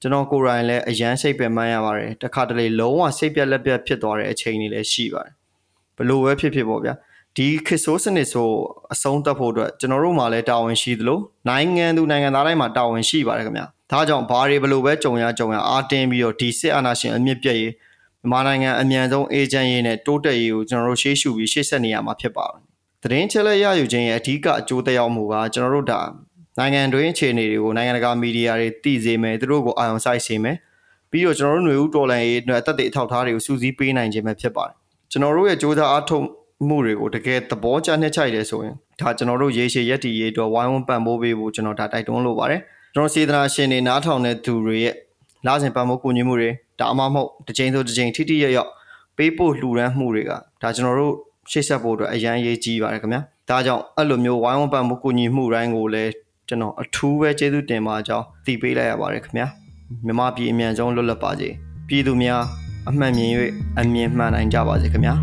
ကျွန်တော်ကိုယ်တိုင်လည်းအရန်စိတ်ပင်ပန်းရပါတယ်တခါတလေလုံးဝစိတ်ပြက်လက်ပြက်ဖြစ်သွားတဲ့အချိန်တွေလည်းရှိပါတယ်ဘလို့ပဲဖြစ်ဖြစ်ပေါ့ဗျာဒီခစ်ဆိုးစနစ်ဆိုအဆုံးသတ်ဖို့အတွက်ကျွန်တော်တို့မှာလည်းတာဝန်ရှိသလိုနိုင်ငံသူနိုင်ငံသားတိုင်းမှာတာဝန်ရှိပါတယ်ခင်ဗျာ ဒါကြောင့်ဘာတွေဘလို့ပဲကြုံရကြုံရအားတင်းပြီးတော့ဒီစစ်အာဏာရှင်အမြင့်ပြည့်ရေးမြန်မာနိုင်ငံအမြန်ဆုံးအေဂျင့်ရေးနဲ့တိုးတက်ရေးကိုကျွန်တော်တို့ရှေ့ရှုပြီးရှေ့ဆက်နေရမှာဖြစ်ပါတယ်သတင်းချက်လက်ရယူခြင်းရဲ့အဓိကအကျိုးသက်ရောက်မှုကကျွန်တော်တို့ဒါနိုင်ငံတွင်းအခြေအနေတွေကိုနိုင်ငံတကာမီဒီယာတွေသိစေမယ်သူတို့ကိုအာရုံစိုက်စေမယ်ပြီးတော့ကျွန်တော်တို့ຫນွေဦးတော်လန်ရေးအတွက်အသက်တွေအထောက်အထားတွေကိုစူးစီးပေးနိုင်ခြင်းပဲဖြစ်ပါတယ်ကျွန်တော်တို့ရဲ့စ조사အားထုတ်မှုတွေကိုတကယ်သဘောကျနှက်ချိုက်တယ်ဆိုရင်ဒါကျွန်တော်တို့ရေရှည်ရက်တည်ရေးအတွက်ဝိုင်းဝန်းပံ့ပိုးပေးဖို့ကျွန်တော်ဒါတိုက်တွန်းလိုပါတယ် ကျွန်တော်စေတနာရှင်တွေနားထောင်တဲ့သူတွေရဲ့လာစဉ်ပံ့ပိုးကူညီမှုတွေဒါအမှမဟုတ်တစ်ချိန်ဆိုတစ်ချိန်ထိထိရရောက်ပေးဖို့လှူဒန်းမှုတွေကဒါကျွန်တော်တို့ရှေ့ဆက်ဖို့အတွက်အရန်ရေးကြီးပါတယ်ခင်ဗျာဒါကြောင့်အဲ့လိုမျိုးဝိုင်းဝန်းပံ့ပိုးကူညီမှုတိုင်းကိုလည်းကျွန်တော်အထူးပဲကျေးဇူးတင်ပါကြောင်းတည်ပေးလိုက်ရပါတယ်ခင်ဗျာမြန်မာပြည်အမြန်ဆုံးလွတ်လပ်ပါစေပြည်သူများအမှန်မြင်၍အမြင်မှန်နိုင်ကြပါစေခင်ဗျာ